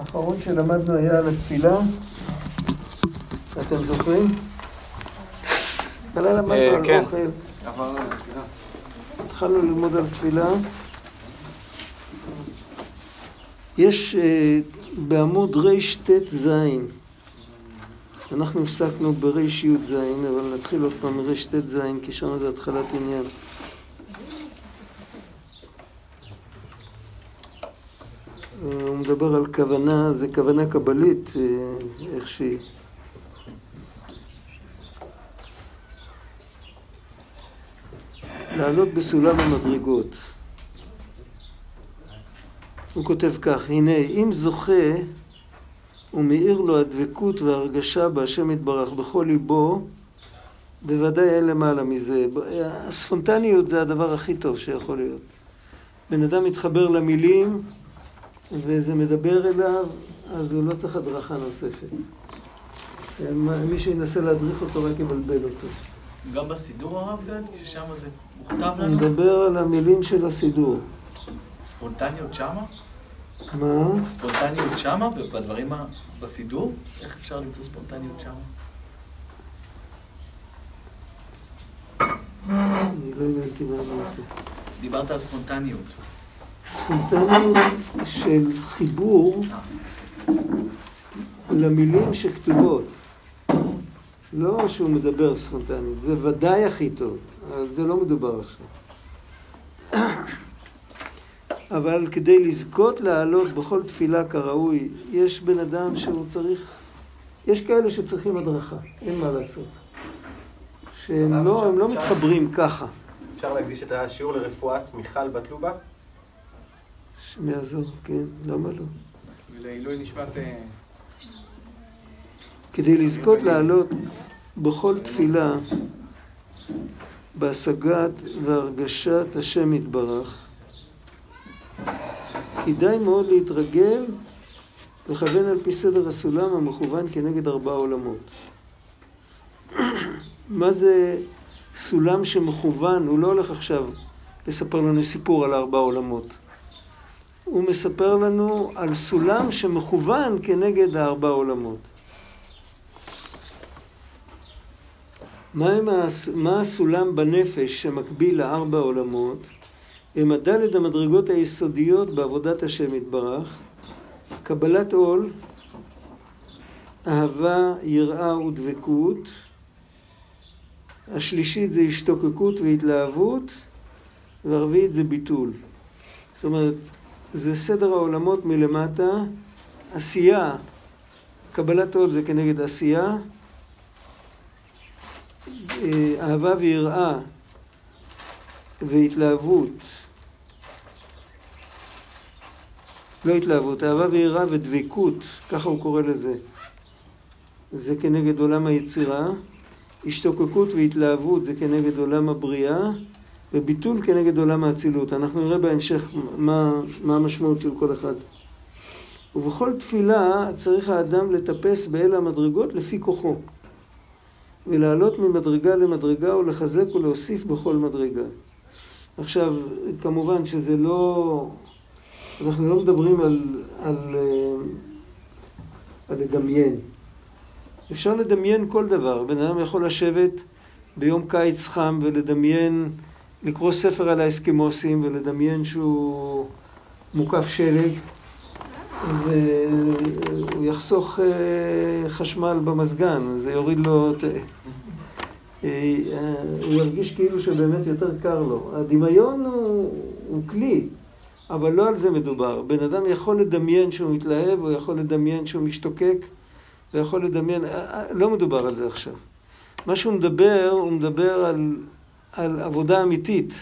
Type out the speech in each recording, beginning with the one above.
האחרון שלמדנו היה על התפילה. אתם זוכרים? בלילה למדנו אה, על כן. אוכל. התחלנו ללמוד על תפילה. יש אה, בעמוד רט"ז, אנחנו הפסקנו בר"י"ז, אבל נתחיל עוד פעם מרט"ז, כי שם זה התחלת עניין. אה, הוא מדבר על כוונה, זה כוונה קבלית, אה, איך שהיא. לעלות בסולם המדרגות. הוא כותב כך, הנה, אם זוכה ומאיר לו הדבקות וההרגשה בהשם יתברך בכל ליבו, בוודאי אין למעלה מזה. הספונטניות זה הדבר הכי טוב שיכול להיות. בן אדם מתחבר למילים וזה מדבר אליו, אז הוא לא צריך הדרכה נוספת. מי שינסה להדריך אותו רק יבלבל אותו. גם בסידור הרב גד, ששם זה מוכתב לנו? מדבר על המילים של הסידור. ספונטניות שמה? מה? ספונטניות שמה? בדברים ה... בסידור? איך אפשר למצוא ספונטניות שמה? אני לא הבנתי מה אמרתי. דיברת על ספונטניות. ספונטניות של חיבור למילים שכתובות. לא שהוא מדבר ספונטנית, זה ודאי הכי טוב, אבל זה לא מדובר עכשיו. אבל כדי לזכות לעלות בכל תפילה כראוי, יש בן אדם שהוא צריך, יש כאלה שצריכים הדרכה, אין מה לעשות. שהם לא, לא מתחברים ככה. אפשר להקדיש את השיעור לרפואת מיכל בת לובה? השם יעזור, כן, למה לא? ולעילוי נשמת... אה, כדי לזכות לעלות בכל תפילה בהשגת והרגשת השם יתברך, כדאי מאוד להתרגל לכוון על פי סדר הסולם המכוון כנגד ארבעה עולמות. מה זה סולם שמכוון? הוא לא הולך עכשיו לספר לנו סיפור על ארבעה עולמות. הוא מספר לנו על סולם שמכוון כנגד הארבעה עולמות. מה, הס... מה הסולם בנפש שמקביל לארבע עולמות? הם הדלת המדרגות היסודיות בעבודת השם יתברך, קבלת עול, אהבה, יראה ודבקות. השלישית זה השתוקקות והתלהבות, והרביעית זה ביטול. זאת אומרת, זה סדר העולמות מלמטה, עשייה, קבלת עול זה כנגד עשייה, אה, אהבה ויראה והתלהבות, לא התלהבות, אהבה ויראה ודבקות, ככה הוא קורא לזה. זה כנגד עולם היצירה, השתוקקות והתלהבות זה כנגד עולם הבריאה, וביטול כנגד עולם האצילות. אנחנו נראה בהמשך מה, מה המשמעות של כל אחד. ובכל תפילה צריך האדם לטפס באל המדרגות לפי כוחו. ולעלות ממדרגה למדרגה ולחזק ולהוסיף בכל מדרגה. עכשיו, כמובן שזה לא... אנחנו לא מדברים על, על, אה, על לדמיין. אפשר לדמיין כל דבר. בן אדם יכול לשבת ביום קיץ חם ולדמיין, לקרוא ספר על האסקימוסים ולדמיין שהוא מוקף שלג והוא יחסוך אה, חשמל במזגן, זה יוריד לו... את- אה, הוא ירגיש כאילו שבאמת יותר קר לו. הדמיון הוא, הוא כלי, אבל לא על זה מדובר. בן אדם יכול לדמיין שהוא מתלהב, הוא יכול לדמיין שהוא משתוקק, הוא יכול לדמיין... אה, אה, לא מדובר על זה עכשיו. מה שהוא מדבר, הוא מדבר על, על עבודה אמיתית.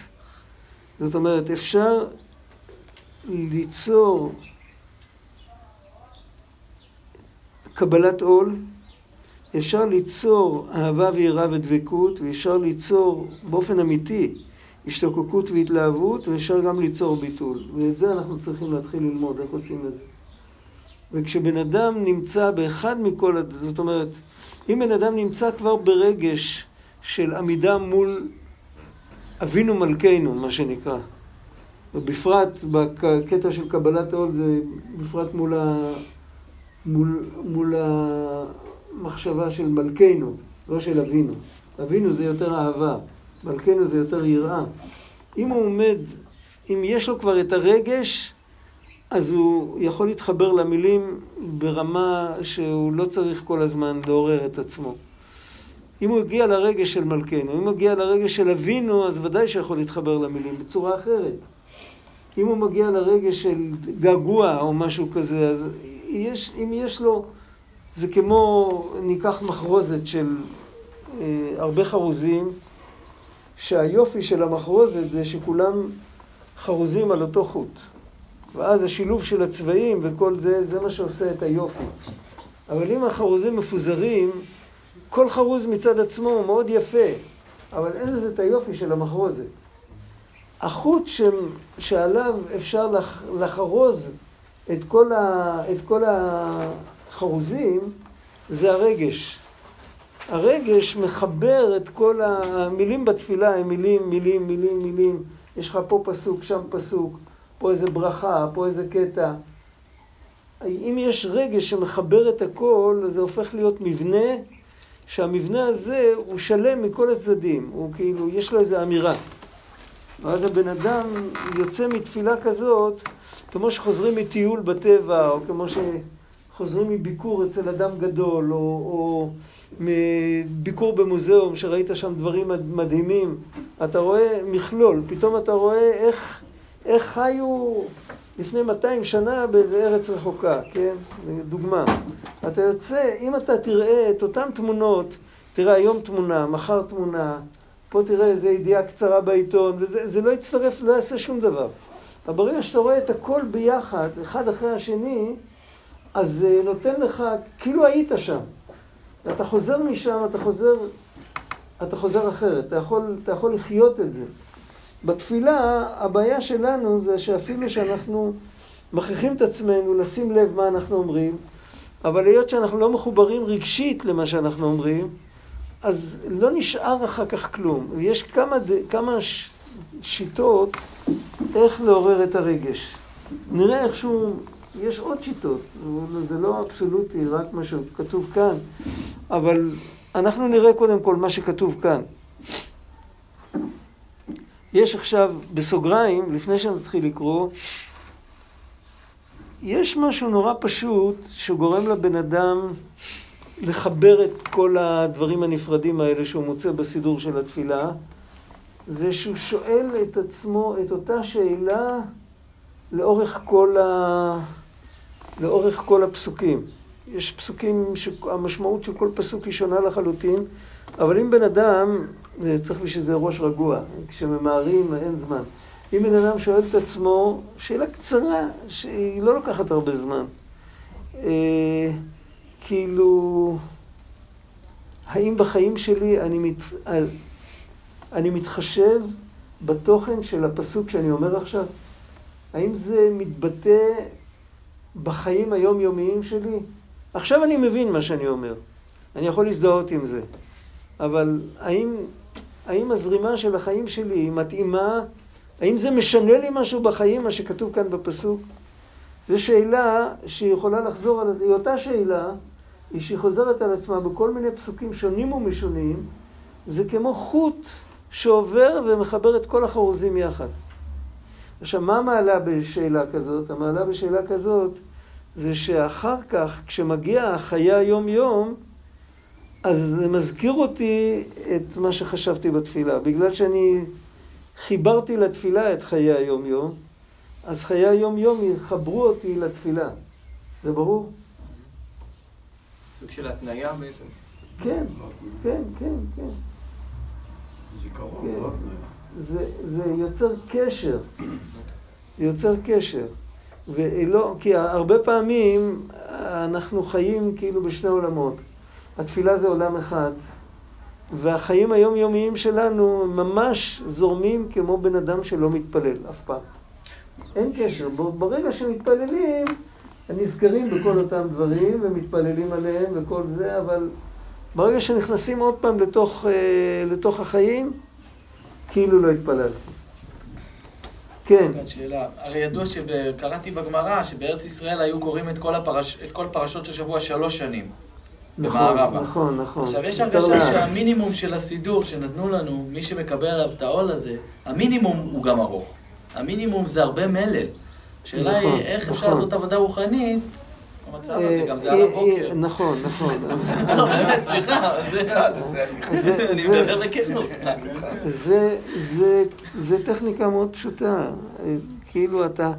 זאת אומרת, אפשר ליצור קבלת עול, אפשר ליצור אהבה ויראה ודבקות, ואפשר ליצור באופן אמיתי השתוקקות והתלהבות, ואפשר גם ליצור ביטול. ואת זה אנחנו צריכים להתחיל ללמוד, איך עושים את זה. וכשבן אדם נמצא באחד מכל, זאת אומרת, אם בן אדם נמצא כבר ברגש של עמידה מול אבינו מלכנו, מה שנקרא, ובפרט בקטע של קבלת העול זה בפרט מול, ה... מול, מול המחשבה של מלכנו, לא של אבינו. אבינו זה יותר אהבה, מלכנו זה יותר יראה. אם הוא עומד, אם יש לו כבר את הרגש, אז הוא יכול להתחבר למילים ברמה שהוא לא צריך כל הזמן לעורר את עצמו. אם הוא הגיע לרגש של מלכנו, אם הוא הגיע לרגש של אבינו, אז ודאי שיכול להתחבר למילים בצורה אחרת. אם הוא מגיע לרגש של געגוע או משהו כזה, אז יש, אם יש לו, זה כמו, ניקח מחרוזת של אה, הרבה חרוזים, שהיופי של המחרוזת זה שכולם חרוזים על אותו חוט. ואז השילוב של הצבעים וכל זה, זה מה שעושה את היופי. אבל אם החרוזים מפוזרים, כל חרוז מצד עצמו הוא מאוד יפה, אבל אין לזה את היופי של המחרוזת. החוט ש... שעליו אפשר לח... לחרוז את כל, ה... את כל החרוזים זה הרגש. הרגש מחבר את כל המילים בתפילה, הם מילים, מילים, מילים, מילים. יש לך פה פסוק, שם פסוק, פה איזה ברכה, פה איזה קטע. אם יש רגש שמחבר את הכל, זה הופך להיות מבנה, שהמבנה הזה הוא שלם מכל הצדדים, הוא כאילו, יש לו איזו אמירה. ואז הבן אדם יוצא מתפילה כזאת, כמו שחוזרים מטיול בטבע, או כמו שחוזרים מביקור אצל אדם גדול, או, או מביקור במוזיאום, שראית שם דברים מדהימים. אתה רואה מכלול, פתאום אתה רואה איך, איך חיו לפני 200 שנה באיזה ארץ רחוקה, כן? דוגמה. אתה יוצא, אם אתה תראה את אותן תמונות, תראה היום תמונה, מחר תמונה, פה תראה איזו ידיעה קצרה בעיתון, וזה לא יצטרף, לא יעשה שום דבר. אבל ברגע שאתה רואה את הכל ביחד, אחד אחרי השני, אז זה נותן לך, כאילו היית שם. ואתה חוזר משם, אתה חוזר, אתה חוזר אחרת, אתה יכול, אתה יכול לחיות את זה. בתפילה, הבעיה שלנו זה שאפילו שאנחנו מכריחים את עצמנו לשים לב מה אנחנו אומרים, אבל היות שאנחנו לא מחוברים רגשית למה שאנחנו אומרים, אז לא נשאר אחר כך כלום. יש כמה, כמה שיטות איך לעורר את הרגש. נראה איכשהו, יש עוד שיטות, זה לא אבסולוטי, רק מה שכתוב כאן, אבל אנחנו נראה קודם כל מה שכתוב כאן. יש עכשיו, בסוגריים, לפני שנתחיל לקרוא, יש משהו נורא פשוט שגורם לבן אדם לחבר את כל הדברים הנפרדים האלה שהוא מוצא בסידור של התפילה, זה שהוא שואל את עצמו את אותה שאלה לאורך כל, ה... לאורך כל הפסוקים. יש פסוקים שהמשמעות של כל פסוק היא שונה לחלוטין, אבל אם בן אדם, צריך בשביל זה ראש רגוע, כשממהרים אין זמן. אם בן אדם שואל את עצמו, שאלה קצרה, שהיא לא לוקחת הרבה זמן. אה, כאילו, האם בחיים שלי אני, מת, אני מתחשב בתוכן של הפסוק שאני אומר עכשיו? האם זה מתבטא בחיים היומיומיים שלי? עכשיו אני מבין מה שאני אומר. אני יכול להזדהות עם זה. אבל האם, האם הזרימה של החיים שלי היא מתאימה? האם זה משנה לי משהו בחיים, מה שכתוב כאן בפסוק? זו שאלה שיכולה לחזור על. היא אותה שאלה, היא שהיא חוזרת על עצמה בכל מיני פסוקים שונים ומשונים. זה כמו חוט שעובר ומחבר את כל החרוזים יחד. עכשיו, מה המעלה בשאלה כזאת? המעלה בשאלה כזאת זה שאחר כך, כשמגיע החיי היום-יום, אז זה מזכיר אותי את מה שחשבתי בתפילה. בגלל שאני חיברתי לתפילה את חיי היום-יום, אז חיי היום-יום יחברו אותי לתפילה. זה ברור? סוג של התניה בעצם. כן, כן, כן, כן. זיכרון, כן. לא זה יוצר קשר, יוצר קשר. ולא, כי הרבה פעמים אנחנו חיים כאילו בשני עולמות. התפילה זה עולם אחד, והחיים היומיומיים שלנו ממש זורמים כמו בן אדם שלא מתפלל אף פעם. אין קשר. ברגע שמתפללים, הם נזכרים בכל אותם דברים ומתפללים עליהם וכל זה, אבל ברגע שנכנסים עוד פעם לתוך, אה, לתוך החיים, כאילו לא התפללתי. כן, שאלה. הרי ידוע שקראתי בגמרא שבארץ ישראל היו קוראים את כל, הפרש... את כל פרשות השבוע שלוש שנים. נכון, במערבה. נכון, נכון. עכשיו, יש הרגשה. שהמינימום של הסידור שנתנו לנו, מי שמקבל עליו את העול הזה, המינימום הוא גם ארוך. המינימום זה הרבה מלל. השאלה נכון, היא, איך אפשר נכון. לעשות עבודה רוחנית במצב הזה, אה, גם זה על אה, הבוקר. אה, נכון, נכון. לא, באמת, סליחה, זה- זה- אני זה- מדבר בכנות. זה, טכניקה מאוד פשוטה. כאילו אתה,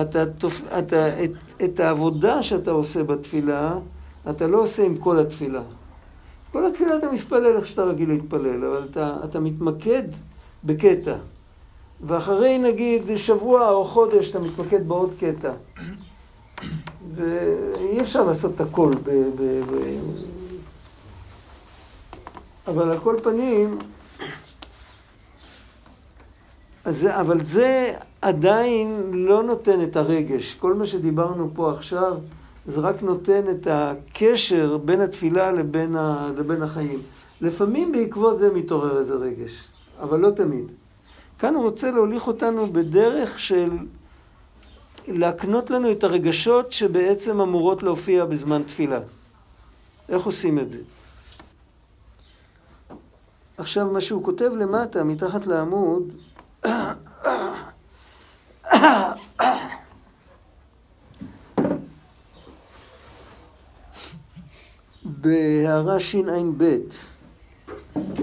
אתה, תופ- אתה את, את העבודה שאתה עושה בתפילה, אתה לא עושה עם כל התפילה. כל התפילה אתה מתפלל איך שאתה רגיל להתפלל, אבל אתה, אתה מתמקד בקטע. ואחרי נגיד שבוע או חודש אתה מתמקד בעוד קטע. ואי אפשר לעשות את הכל ב... ב, ב אבל על כל פנים, אז אבל זה עדיין לא נותן את הרגש. כל מה שדיברנו פה עכשיו, זה רק נותן את הקשר בין התפילה לבין, ה, לבין החיים. לפעמים בעקבות זה מתעורר איזה רגש, אבל לא תמיד. כאן הוא רוצה להוליך אותנו בדרך של להקנות לנו את הרגשות שבעצם אמורות להופיע בזמן תפילה. איך עושים את זה? עכשיו, מה שהוא כותב למטה, מתחת לעמוד, בהערה שע"ב,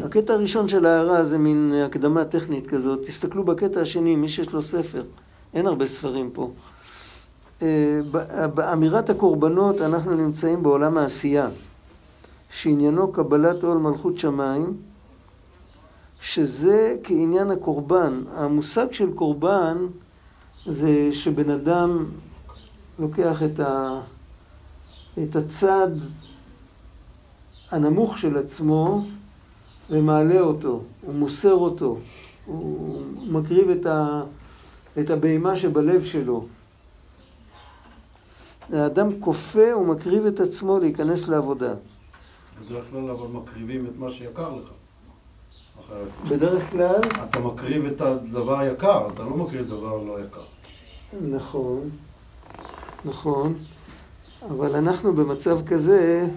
הקטע הראשון של ההערה זה מין הקדמה טכנית כזאת. תסתכלו בקטע השני, מי שיש לו ספר, אין הרבה ספרים פה. אה, באמירת הקורבנות אנחנו נמצאים בעולם העשייה, שעניינו קבלת עול מלכות שמיים, שזה כעניין הקורבן. המושג של קורבן זה שבן אדם לוקח את, ה, את הצד הנמוך של עצמו ומעלה אותו, הוא מוסר אותו, הוא מקריב את, ה, את הבהמה שבלב שלו. האדם כופה ומקריב את עצמו להיכנס לעבודה. בדרך כלל אבל מקריבים את מה שיקר לך. בדרך כלל, אתה מקריב את הדבר היקר, אתה לא מקריב דבר לא יקר. נכון, נכון, אבל אנחנו במצב כזה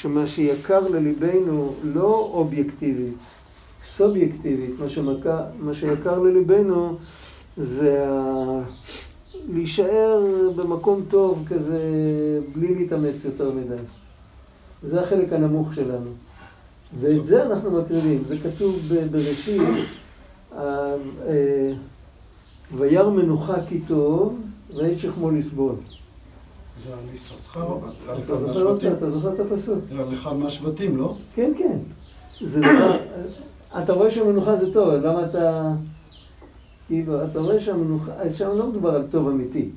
שמה שיקר לליבנו לא אובייקטיבית, סובייקטיבית, מה, שמקר, מה שיקר לליבנו זה ה... להישאר במקום טוב כזה בלי להתאמץ יותר מדי. זה החלק הנמוך שלנו. ואת זה אנחנו מקריבים, זה כתוב בראשית, אה, וירא מנוחה כי טוב, ועת שכמו לסבול. זה יששכר, על אתה זוכר? מהשבטים. אתה זוכר את הפסוק? על אחד מהשבטים, לא? כן, כן. זה דבר... אתה רואה שהמנוחה זה טוב, למה אתה... כאילו, אתה רואה שהמנוחה... שם לא מדובר על טוב אמיתי.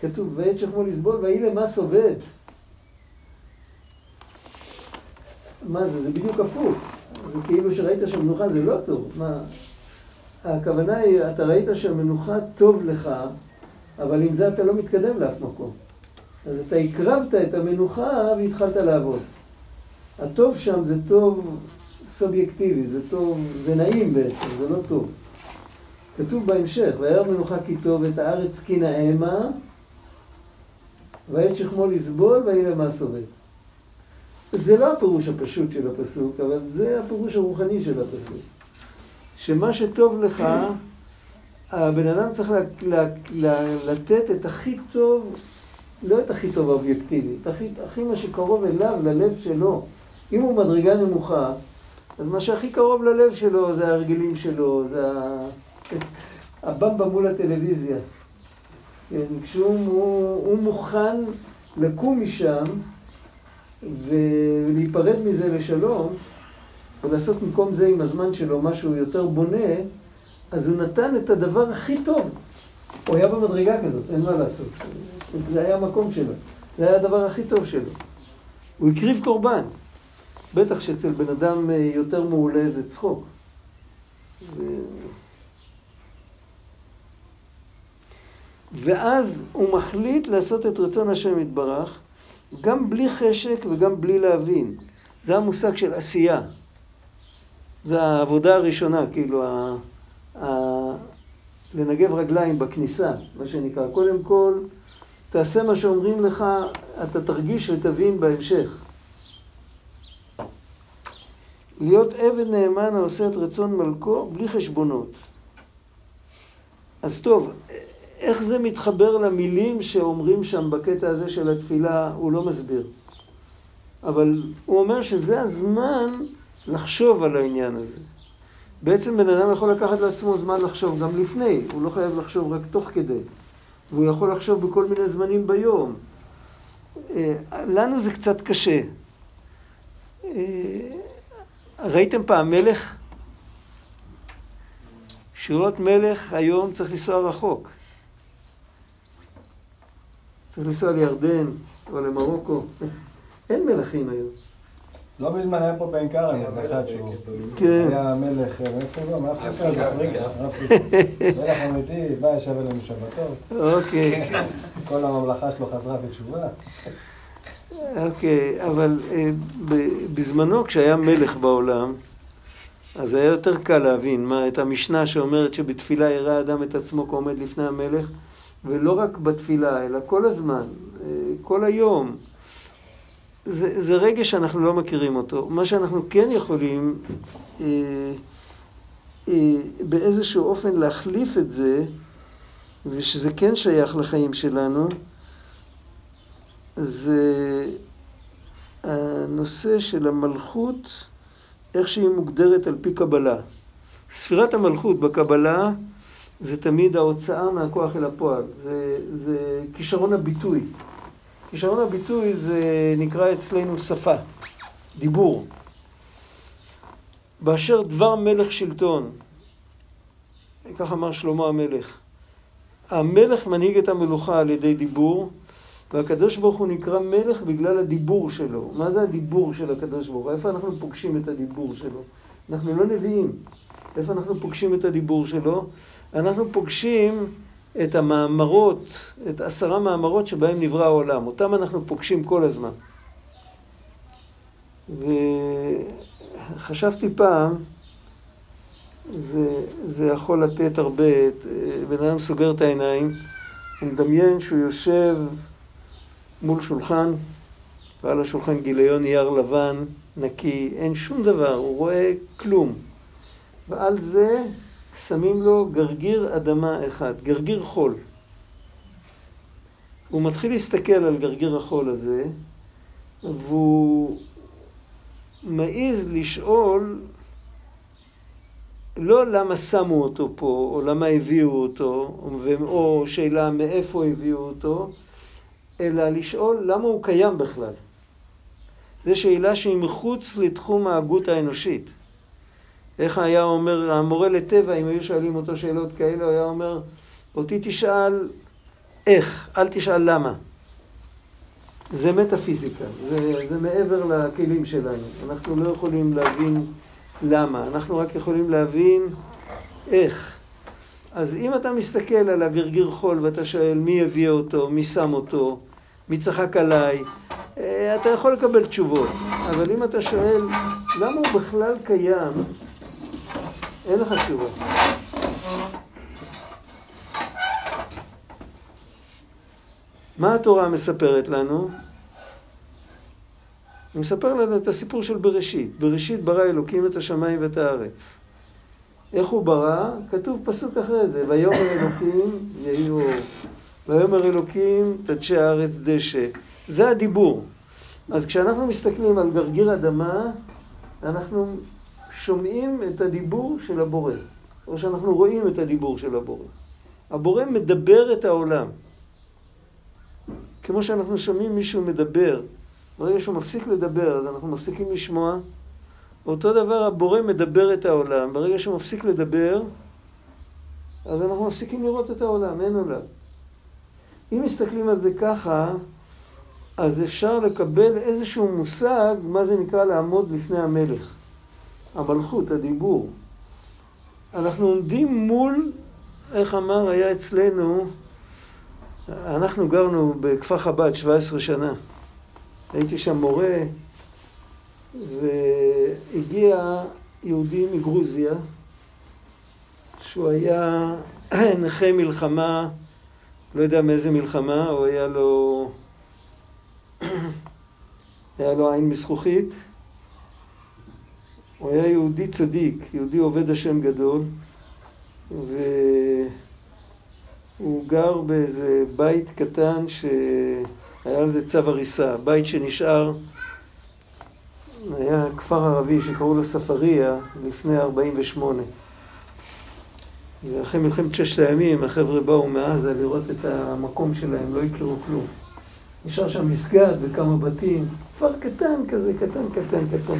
כתוב, ועת שכמו לסבול, ויהי למס עובד. מה זה? זה בדיוק הפוך. זה כאילו שראית שהמנוחה זה לא טוב. מה... הכוונה היא, אתה ראית שהמנוחה טוב לך, אבל עם זה אתה לא מתקדם לאף מקום. אז אתה הקרבת את המנוחה והתחלת לעבוד. הטוב שם זה טוב סובייקטיבי, זה טוב, זה נעים בעצם, זה לא טוב. כתוב בהמשך, וירא מנוחה כי טוב את הארץ כי נאמה, ועת שכמו לסבול ויהי למס עובד. זה לא הפירוש הפשוט של הפסוק, אבל זה הפירוש הרוחני של הפסוק. שמה שטוב לך, הבן אדם צריך לה, לה, לה, לתת את הכי טוב, לא את הכי טוב האובייקטיבי, את הכי, הכי מה שקרוב אליו, ללב שלו. אם הוא מדרגה נמוכה, אז מה שהכי קרוב ללב שלו זה ההרגלים שלו, זה. הבמבה מול הטלוויזיה. כן, כשהוא הוא, הוא מוכן לקום משם ולהיפרד מזה לשלום, ולעשות במקום זה עם הזמן שלו משהו יותר בונה, אז הוא נתן את הדבר הכי טוב. הוא היה במדרגה כזאת, אין מה לעשות. זה היה המקום שלו. זה היה הדבר הכי טוב שלו. הוא הקריב קורבן. בטח שאצל בן אדם אה, יותר מעולה זה צחוק. ו... ואז הוא מחליט לעשות את רצון השם יתברך, גם בלי חשק וגם בלי להבין. זה המושג של עשייה. זה העבודה הראשונה, כאילו, ה- לנגב רגליים בכניסה, מה שנקרא. קודם כל, תעשה מה שאומרים לך, אתה תרגיש ותבין בהמשך. להיות עבד נאמן העושה את רצון מלכו בלי חשבונות. אז טוב, איך זה מתחבר למילים שאומרים שם בקטע הזה של התפילה, הוא לא מסביר. אבל הוא אומר שזה הזמן לחשוב על העניין הזה. בעצם בן אדם יכול לקחת לעצמו זמן לחשוב גם לפני, הוא לא חייב לחשוב רק תוך כדי. והוא יכול לחשוב בכל מיני זמנים ביום. אה, לנו זה קצת קשה. אה, ראיתם פעם מלך? שירות מלך היום צריך לנסוע רחוק. צריך לנסוע לירדן או למרוקו. אין מלכים היום. לא מזמן היה פה בעין כרם איזה אחד שהוא כן. היה מלך, אה, מאיפה הוא? מאפריקה? אפריקה, אפריקה. אפריקה. מלך אמיתי, בא, ישב אלינו שבתות, אוקיי, כל הממלכה שלו חזרה בתשובה. אוקיי, אבל אה, בזמנו כשהיה מלך בעולם, אז היה יותר קל להבין מה, את המשנה שאומרת שבתפילה יראה האדם את עצמו כעומד לפני המלך, ולא רק בתפילה, אלא כל הזמן, אה, כל היום. זה, זה רגש שאנחנו לא מכירים אותו. מה שאנחנו כן יכולים אה, אה, באיזשהו אופן להחליף את זה, ושזה כן שייך לחיים שלנו, זה הנושא של המלכות, איך שהיא מוגדרת על פי קבלה. ספירת המלכות בקבלה זה תמיד ההוצאה מהכוח אל הפועל, זה, זה כישרון הביטוי. כישרון הביטוי זה נקרא אצלנו שפה, דיבור. באשר דבר מלך שלטון, כך אמר שלמה המלך, המלך מנהיג את המלוכה על ידי דיבור, והקדוש ברוך הוא נקרא מלך בגלל הדיבור שלו. מה זה הדיבור של הקדוש ברוך הוא? איפה אנחנו פוגשים את הדיבור שלו? אנחנו לא נביאים. איפה אנחנו פוגשים את הדיבור שלו? אנחנו פוגשים את המאמרות, את עשרה מאמרות שבהם נברא העולם. אותם אנחנו פוגשים כל הזמן. וחשבתי פעם, זה, זה יכול לתת הרבה, בן אדם סוגר את העיניים, הוא מדמיין שהוא יושב מול שולחן, ועל השולחן גיליון נייר לבן, נקי, אין שום דבר, הוא רואה כלום. ועל זה שמים לו גרגיר אדמה אחד, גרגיר חול. הוא מתחיל להסתכל על גרגיר החול הזה, והוא מעז לשאול לא למה שמו אותו פה, או למה הביאו אותו, או שאלה מאיפה הביאו אותו, אלא לשאול למה הוא קיים בכלל. זו שאלה שהיא מחוץ לתחום ההגות האנושית. איך היה אומר המורה לטבע, אם היו שואלים אותו שאלות כאלה, הוא היה אומר, אותי תשאל איך, אל תשאל למה. זה מטאפיזיקה, זה, זה מעבר לכלים שלנו. אנחנו לא יכולים להבין למה, אנחנו רק יכולים להבין איך. אז אם אתה מסתכל על הגרגיר חול ואתה שואל מי הביא אותו, מי שם אותו, מי צחק עליי, אה, אתה יכול לקבל תשובות. אבל אם אתה שואל למה הוא בכלל קיים, אין לך תשובה. מה התורה מספרת לנו? היא מספרת לנו את הסיפור של בראשית. בראשית ברא אלוקים את השמיים ואת הארץ. איך הוא ברא? כתוב פסוק אחרי זה, ויאמר אלוקים יהי אור. ויאמר אלוקים תדשי הארץ דשא. זה הדיבור. אז כשאנחנו מסתכלים על גרגיר אדמה, אנחנו שומעים את הדיבור של הבורא, או שאנחנו רואים את הדיבור של הבורא. הבורא מדבר את העולם. כמו שאנחנו שומעים מישהו מדבר, ברגע שהוא מפסיק לדבר, אז אנחנו מפסיקים לשמוע. אותו דבר הבורא מדבר את העולם, ברגע שהוא מפסיק לדבר, אז אנחנו מפסיקים לראות את העולם, אין עולם. אם מסתכלים על זה ככה, אז אפשר לקבל איזשהו מושג מה זה נקרא לעמוד לפני המלך. המלכות, הדיבור. אנחנו עומדים מול, איך אמר, היה אצלנו, אנחנו גרנו בכפר חב"ד 17 שנה. הייתי שם מורה, והגיע יהודי מגרוזיה, שהוא היה נכה מלחמה, לא יודע מאיזה מלחמה, הוא היה לו, היה לו עין מזכוכית. הוא היה יהודי צדיק, יהודי עובד השם גדול, והוא גר באיזה בית קטן שהיה על זה צו הריסה, בית שנשאר, היה כפר ערבי שקראו לו ספריה לפני 48. ואחרי מלחמת ששת הימים החבר'ה באו מעזה לראות את המקום שלהם, לא יקראו כלום. נשאר שם מסגד וכמה בתים, כפר קטן כזה, קטן, קטן, קטן.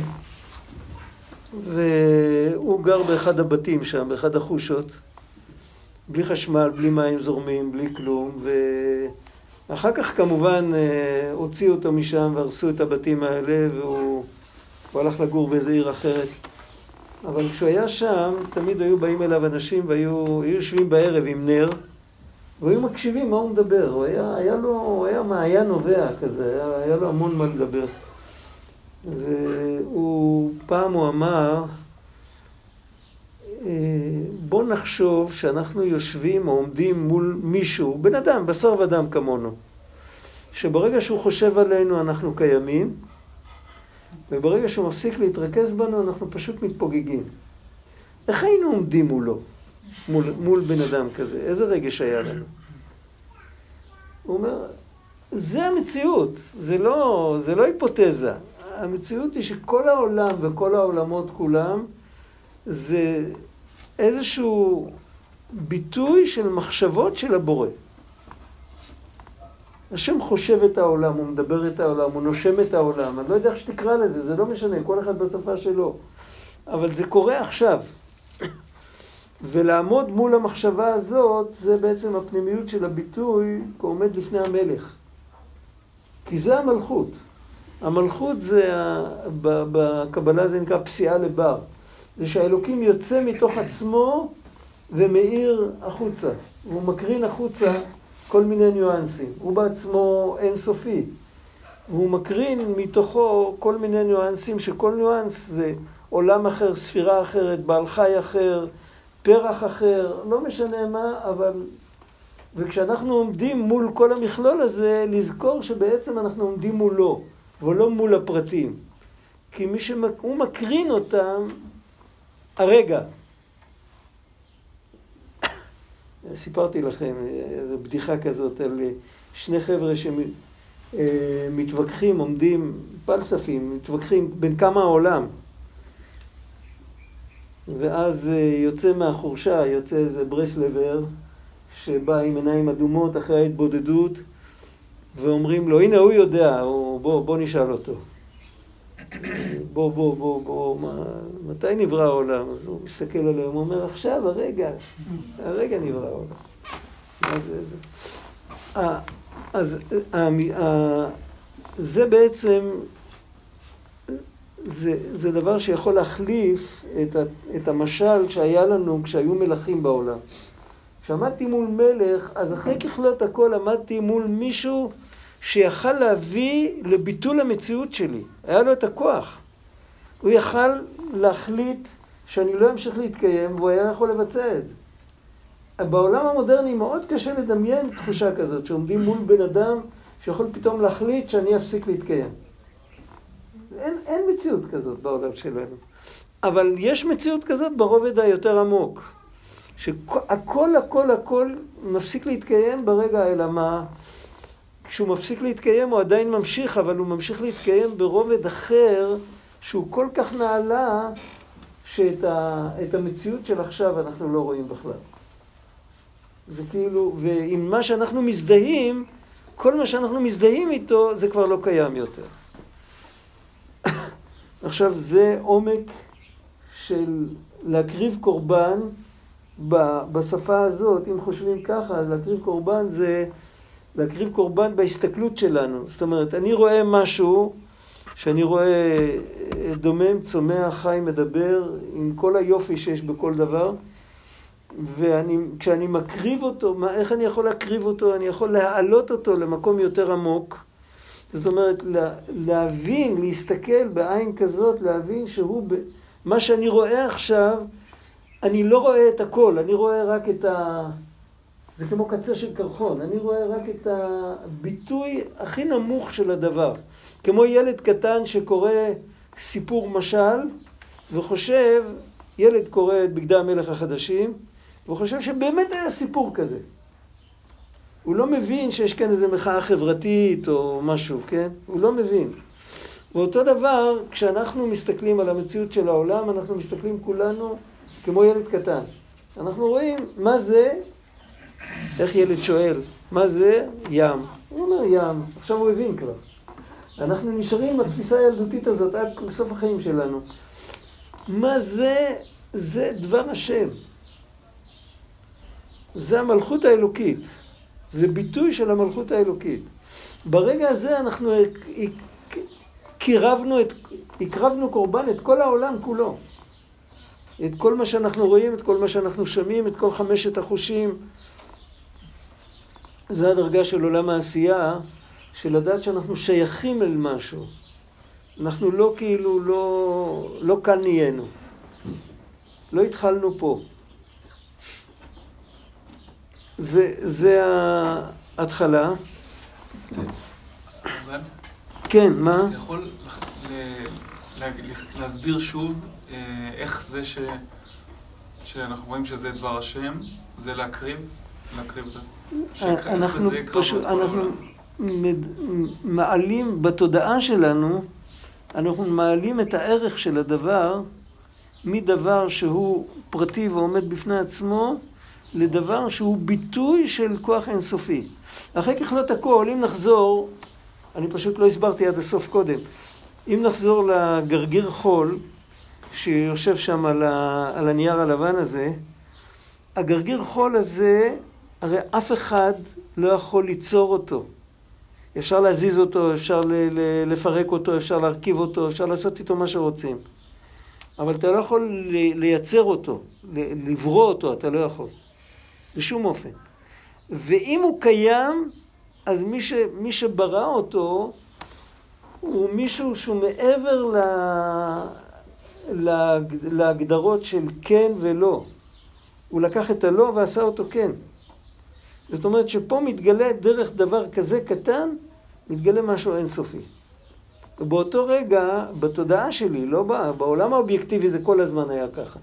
והוא גר באחד הבתים שם, באחד החושות, בלי חשמל, בלי מים זורמים, בלי כלום, ואחר כך כמובן אה, הוציאו אותו משם והרסו את הבתים האלה והוא הלך לגור באיזה עיר אחרת. אבל כשהוא היה שם, תמיד היו באים אליו אנשים והיו יושבים בערב עם נר והיו מקשיבים מה הוא מדבר. הוא היה, היה לו, הוא היה מעיין נובע כזה, היה, היה לו המון מה לדבר. והוא, פעם הוא אמר, אה, בוא נחשוב שאנחנו יושבים או עומדים מול מישהו, בן אדם, בשר ודם כמונו, שברגע שהוא חושב עלינו אנחנו קיימים, וברגע שהוא מפסיק להתרכז בנו אנחנו פשוט מתפוגגים. איך היינו עומדים מולו, מול, מול בן אדם כזה? איזה רגש היה לנו? הוא אומר, זה המציאות, זה לא, זה לא היפותזה. המציאות היא שכל העולם וכל העולמות כולם זה איזשהו ביטוי של מחשבות של הבורא. השם חושב את העולם, הוא מדבר את העולם, הוא נושם את העולם. אני לא יודע איך שתקרא לזה, זה לא משנה, כל אחד בשפה שלו. אבל זה קורה עכשיו. ולעמוד מול המחשבה הזאת, זה בעצם הפנימיות של הביטוי כעומד לפני המלך. כי זה המלכות. המלכות זה, בקבלה זה נקרא פסיעה לבר. זה שהאלוקים יוצא מתוך עצמו ומאיר החוצה. הוא מקרין החוצה כל מיני ניואנסים. הוא בעצמו אינסופי. והוא מקרין מתוכו כל מיני ניואנסים, שכל ניואנס זה עולם אחר, ספירה אחרת, בעל חי אחר, פרח אחר, לא משנה מה, אבל... וכשאנחנו עומדים מול כל המכלול הזה, לזכור שבעצם אנחנו עומדים מולו. ולא מול הפרטים. כי מי שהוא מקרין אותם הרגע. סיפרתי לכם איזו בדיחה כזאת על שני חבר'ה שמתווכחים, עומדים, פלספים, מתווכחים בין כמה העולם. ואז יוצא מהחורשה, יוצא איזה ברסלבר שבא עם עיניים אדומות אחרי ההתבודדות ואומרים לו, הנה הוא יודע, הוא, בוא, בוא נשאל אותו. בוא, בוא, בוא, בוא, מה, מתי נברא העולם? אז הוא מסתכל עליהם, הוא אומר, עכשיו, הרגע, הרגע נברא העולם. מה זה, זה? 아, אז 아, 아, זה בעצם, זה, זה דבר שיכול להחליף את, ה, את המשל שהיה לנו כשהיו מלכים בעולם. כשעמדתי מול מלך, אז אחרי ככלות הכל עמדתי מול מישהו שיכל להביא לביטול המציאות שלי. היה לו את הכוח. הוא יכל להחליט שאני לא אמשיך להתקיים, והוא היה יכול לבצע את זה. בעולם המודרני מאוד קשה לדמיין תחושה כזאת, שעומדים מול בן אדם שיכול פתאום להחליט שאני אפסיק להתקיים. אין, אין מציאות כזאת בעולם שלנו. אבל יש מציאות כזאת ברובד היותר עמוק. שהכל הכל הכל מפסיק להתקיים ברגע, אלא מה? כשהוא מפסיק להתקיים הוא עדיין ממשיך, אבל הוא ממשיך להתקיים ברובד אחר שהוא כל כך נעלה, שאת ה, המציאות של עכשיו אנחנו לא רואים בכלל. זה כאילו, ועם מה שאנחנו מזדהים, כל מה שאנחנו מזדהים איתו, זה כבר לא קיים יותר. עכשיו, זה עומק של להקריב קורבן בשפה הזאת, אם חושבים ככה, אז להקריב קורבן זה להקריב קורבן בהסתכלות שלנו. זאת אומרת, אני רואה משהו שאני רואה אה, דומם, צומח, חי, מדבר, עם כל היופי שיש בכל דבר, וכשאני מקריב אותו, מה, איך אני יכול להקריב אותו? אני יכול להעלות אותו למקום יותר עמוק. זאת אומרת, לה, להבין, להסתכל בעין כזאת, להבין שהוא, ב, מה שאני רואה עכשיו, אני לא רואה את הכל, אני רואה רק את ה... זה כמו קצה של קרחון, אני רואה רק את הביטוי הכי נמוך של הדבר. כמו ילד קטן שקורא סיפור משל וחושב, ילד קורא את בגדי המלך החדשים, וחושב שבאמת היה סיפור כזה. הוא לא מבין שיש כאן איזו מחאה חברתית או משהו, כן? הוא לא מבין. ואותו דבר, כשאנחנו מסתכלים על המציאות של העולם, אנחנו מסתכלים כולנו כמו ילד קטן. אנחנו רואים מה זה, איך ילד שואל, מה זה ים? הוא אומר ים, עכשיו הוא הבין כבר. אנחנו נשארים עם התפיסה הילדותית הזאת עד סוף החיים שלנו. מה זה? זה דבר השם. זה המלכות האלוקית. זה ביטוי של המלכות האלוקית. ברגע הזה אנחנו קירבנו, את, הקרבנו קורבן את כל העולם כולו. את כל מה שאנחנו רואים, את כל מה שאנחנו שומעים, את כל חמשת החושים. זה הדרגה של עולם העשייה, של לדעת שאנחנו שייכים אל משהו. אנחנו לא כאילו, לא, לא כאן נהיינו. לא התחלנו פה. זה, זה ההתחלה. כן, מה? אתה יכול להסביר שוב איך זה ש... שאנחנו רואים שזה דבר השם, זה להקריב? להקריב את זה? אנחנו פשוט, אנחנו מעלים בתודעה שלנו, אנחנו מעלים את הערך של הדבר מדבר שהוא פרטי ועומד בפני עצמו לדבר שהוא ביטוי של כוח אינסופי. אחרי ככלות הכל, אם נחזור, אני פשוט לא הסברתי עד הסוף קודם, אם נחזור לגרגיר חול, שיושב שם על, ה, על הנייר הלבן הזה, הגרגיר חול הזה, הרי אף אחד לא יכול ליצור אותו. אפשר להזיז אותו, אפשר ל, ל, לפרק אותו, אפשר להרכיב אותו, אפשר לעשות איתו מה שרוצים. אבל אתה לא יכול לייצר אותו, לברוא אותו, אתה לא יכול. בשום אופן. ואם הוא קיים, אז מי, ש, מי שברא אותו הוא מישהו שהוא מעבר ל, ל, להגדרות של כן ולא. הוא לקח את הלא ועשה אותו כן. זאת אומרת שפה מתגלה דרך דבר כזה קטן, מתגלה משהו אינסופי. ובאותו רגע, בתודעה שלי, לא בא, בעולם האובייקטיבי זה כל הזמן היה ככה.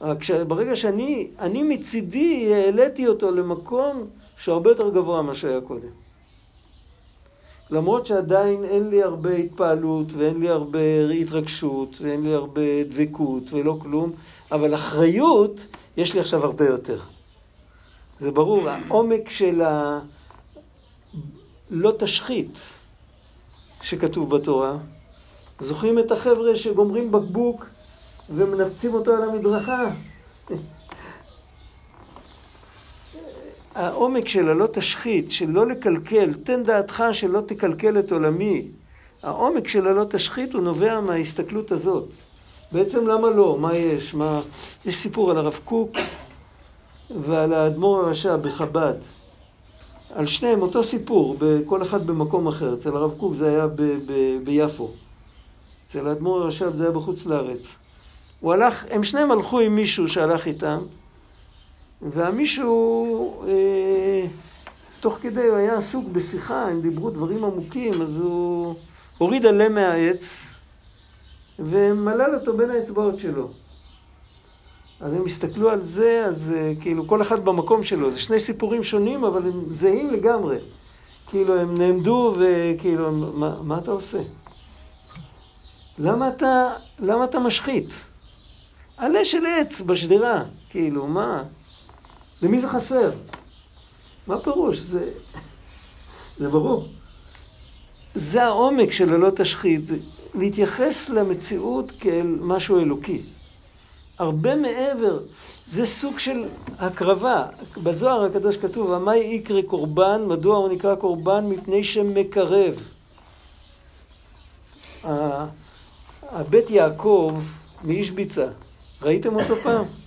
רק ברגע שאני, אני מצידי העליתי אותו למקום שהוא הרבה יותר גבוה ממה שהיה קודם. למרות שעדיין אין לי הרבה התפעלות ואין לי הרבה התרגשות ואין לי הרבה דבקות ולא כלום, אבל אחריות יש לי עכשיו הרבה יותר. זה ברור, העומק של ה... לא תשחית שכתוב בתורה. זוכרים את החבר'ה שגומרים בקבוק ומנפצים אותו על המדרכה. העומק של הלא תשחית, של לא לקלקל, תן דעתך שלא תקלקל את עולמי. העומק של הלא תשחית הוא נובע מההסתכלות הזאת. בעצם למה לא? מה יש? מה... יש סיפור על הרב קוק ועל האדמו"ר הרשע בחב"ד. על שניהם אותו סיפור, כל אחד במקום אחר. אצל הרב קוק זה היה ב- ב- ביפו. אצל האדמו"ר הרשע זה היה בחוץ לארץ. הוא הלך, הם שניהם הלכו עם מישהו שהלך איתם, והמישהו, אה, תוך כדי הוא היה עסוק בשיחה, הם דיברו דברים עמוקים, אז הוא הוריד עלה מהעץ ומלל אותו בין האצבעות שלו. אז הם הסתכלו על זה, אז אה, כאילו כל אחד במקום שלו, זה שני סיפורים שונים, אבל הם זהים לגמרי. כאילו הם נעמדו וכאילו, מה, מה אתה עושה? למה אתה, למה אתה משחית? עלה של עץ בשדרה, כאילו, מה? למי זה חסר? מה פירוש? זה, זה ברור. זה העומק של הלא תשחית, להתייחס למציאות כאל משהו אלוקי. הרבה מעבר, זה סוג של הקרבה. בזוהר הקדוש כתוב, המאי יקרא קורבן, מדוע הוא נקרא קורבן? מפני שמקרב. הבית יעקב מאיש ביצה, ראיתם אותו פעם?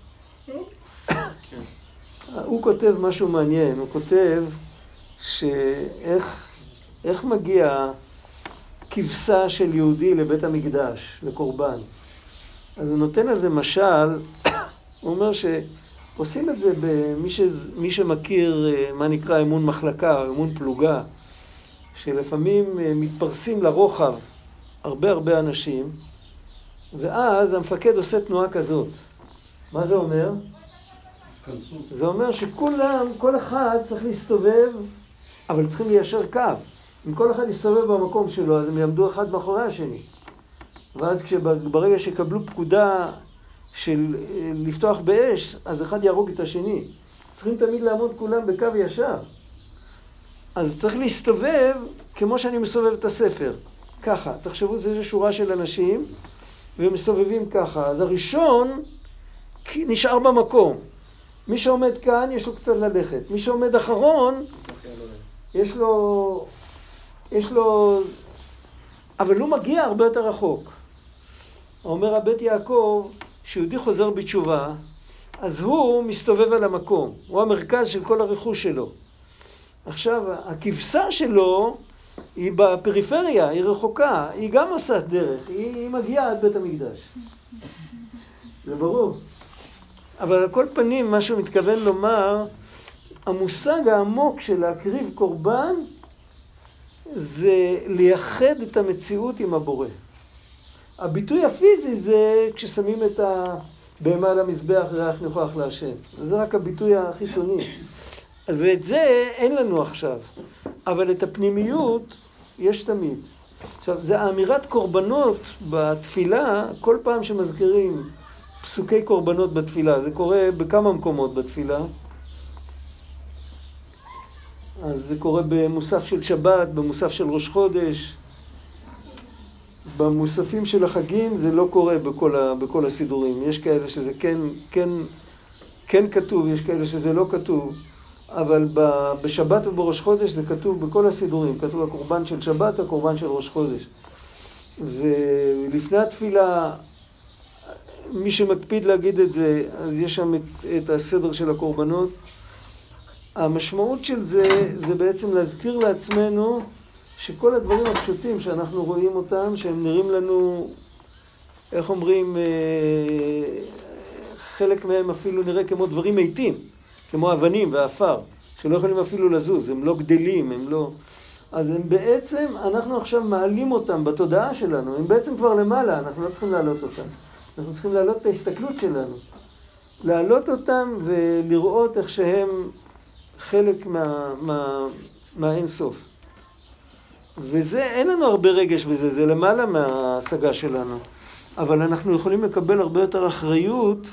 הוא כותב משהו מעניין, הוא כותב שאיך איך מגיע כבשה של יהודי לבית המקדש, לקורבן. אז הוא נותן לזה משל הוא אומר שעושים את זה במי ש... מי שמכיר אה, מה נקרא אמון מחלקה או אמון פלוגה, שלפעמים אה, מתפרסים לרוחב הרבה הרבה אנשים, ואז המפקד עושה תנועה כזאת. מה זה אומר? זה אומר שכולם, כל אחד צריך להסתובב, אבל צריכים ליישר קו. אם כל אחד יסתובב במקום שלו, אז הם יעמדו אחד מאחורי השני. ואז ברגע שיקבלו פקודה של אה, לפתוח באש, אז אחד יהרוג את השני. צריכים תמיד לעמוד כולם בקו ישר. אז צריך להסתובב כמו שאני מסובב את הספר. ככה, תחשבו, זה שורה של אנשים, והם מסובבים ככה. אז הראשון נשאר במקום. מי שעומד כאן, יש לו קצת ללכת. מי שעומד אחרון, יש לו... יש לו... אבל הוא מגיע הרבה יותר רחוק. אומר הבית יעקב, כשיהודי חוזר בתשובה, אז הוא מסתובב על המקום. הוא המרכז של כל הרכוש שלו. עכשיו, הכבשה שלו היא בפריפריה, היא רחוקה, היא גם עושה דרך, היא, היא מגיעה עד בית המקדש. זה ברור. אבל על כל פנים, מה שהוא מתכוון לומר, המושג העמוק של להקריב קורבן זה לייחד את המציאות עם הבורא. הביטוי הפיזי זה כששמים את הבהמה על המזבח ריח נוכח להשם. זה רק הביטוי החיצוני. ואת זה אין לנו עכשיו. אבל את הפנימיות יש תמיד. עכשיו, זה האמירת קורבנות בתפילה, כל פעם שמזכירים פסוקי קורבנות בתפילה, זה קורה בכמה מקומות בתפילה. אז זה קורה במוסף של שבת, במוסף של ראש חודש. במוספים של החגים זה לא קורה בכל, ה, בכל הסידורים. יש כאלה שזה כן, כן, כן כתוב, יש כאלה שזה לא כתוב. אבל בשבת ובראש חודש זה כתוב בכל הסידורים. כתוב הקורבן של שבת, הקורבן של ראש חודש. ולפני התפילה, מי שמקפיד להגיד את זה, אז יש שם את, את הסדר של הקורבנות. המשמעות של זה, זה בעצם להזכיר לעצמנו שכל הדברים הפשוטים שאנחנו רואים אותם, שהם נראים לנו, איך אומרים, אה, חלק מהם אפילו נראה כמו דברים מתים, כמו אבנים ועפר, שלא יכולים אפילו לזוז, הם לא גדלים, הם לא... אז הם בעצם, אנחנו עכשיו מעלים אותם בתודעה שלנו, הם בעצם כבר למעלה, אנחנו לא צריכים להעלות אותם. אנחנו צריכים להעלות את ההסתכלות שלנו. להעלות אותם ולראות איך שהם חלק מה, מה, מהאינסוף. וזה, אין לנו הרבה רגש בזה, זה למעלה מההשגה שלנו. אבל אנחנו יכולים לקבל הרבה יותר אחריות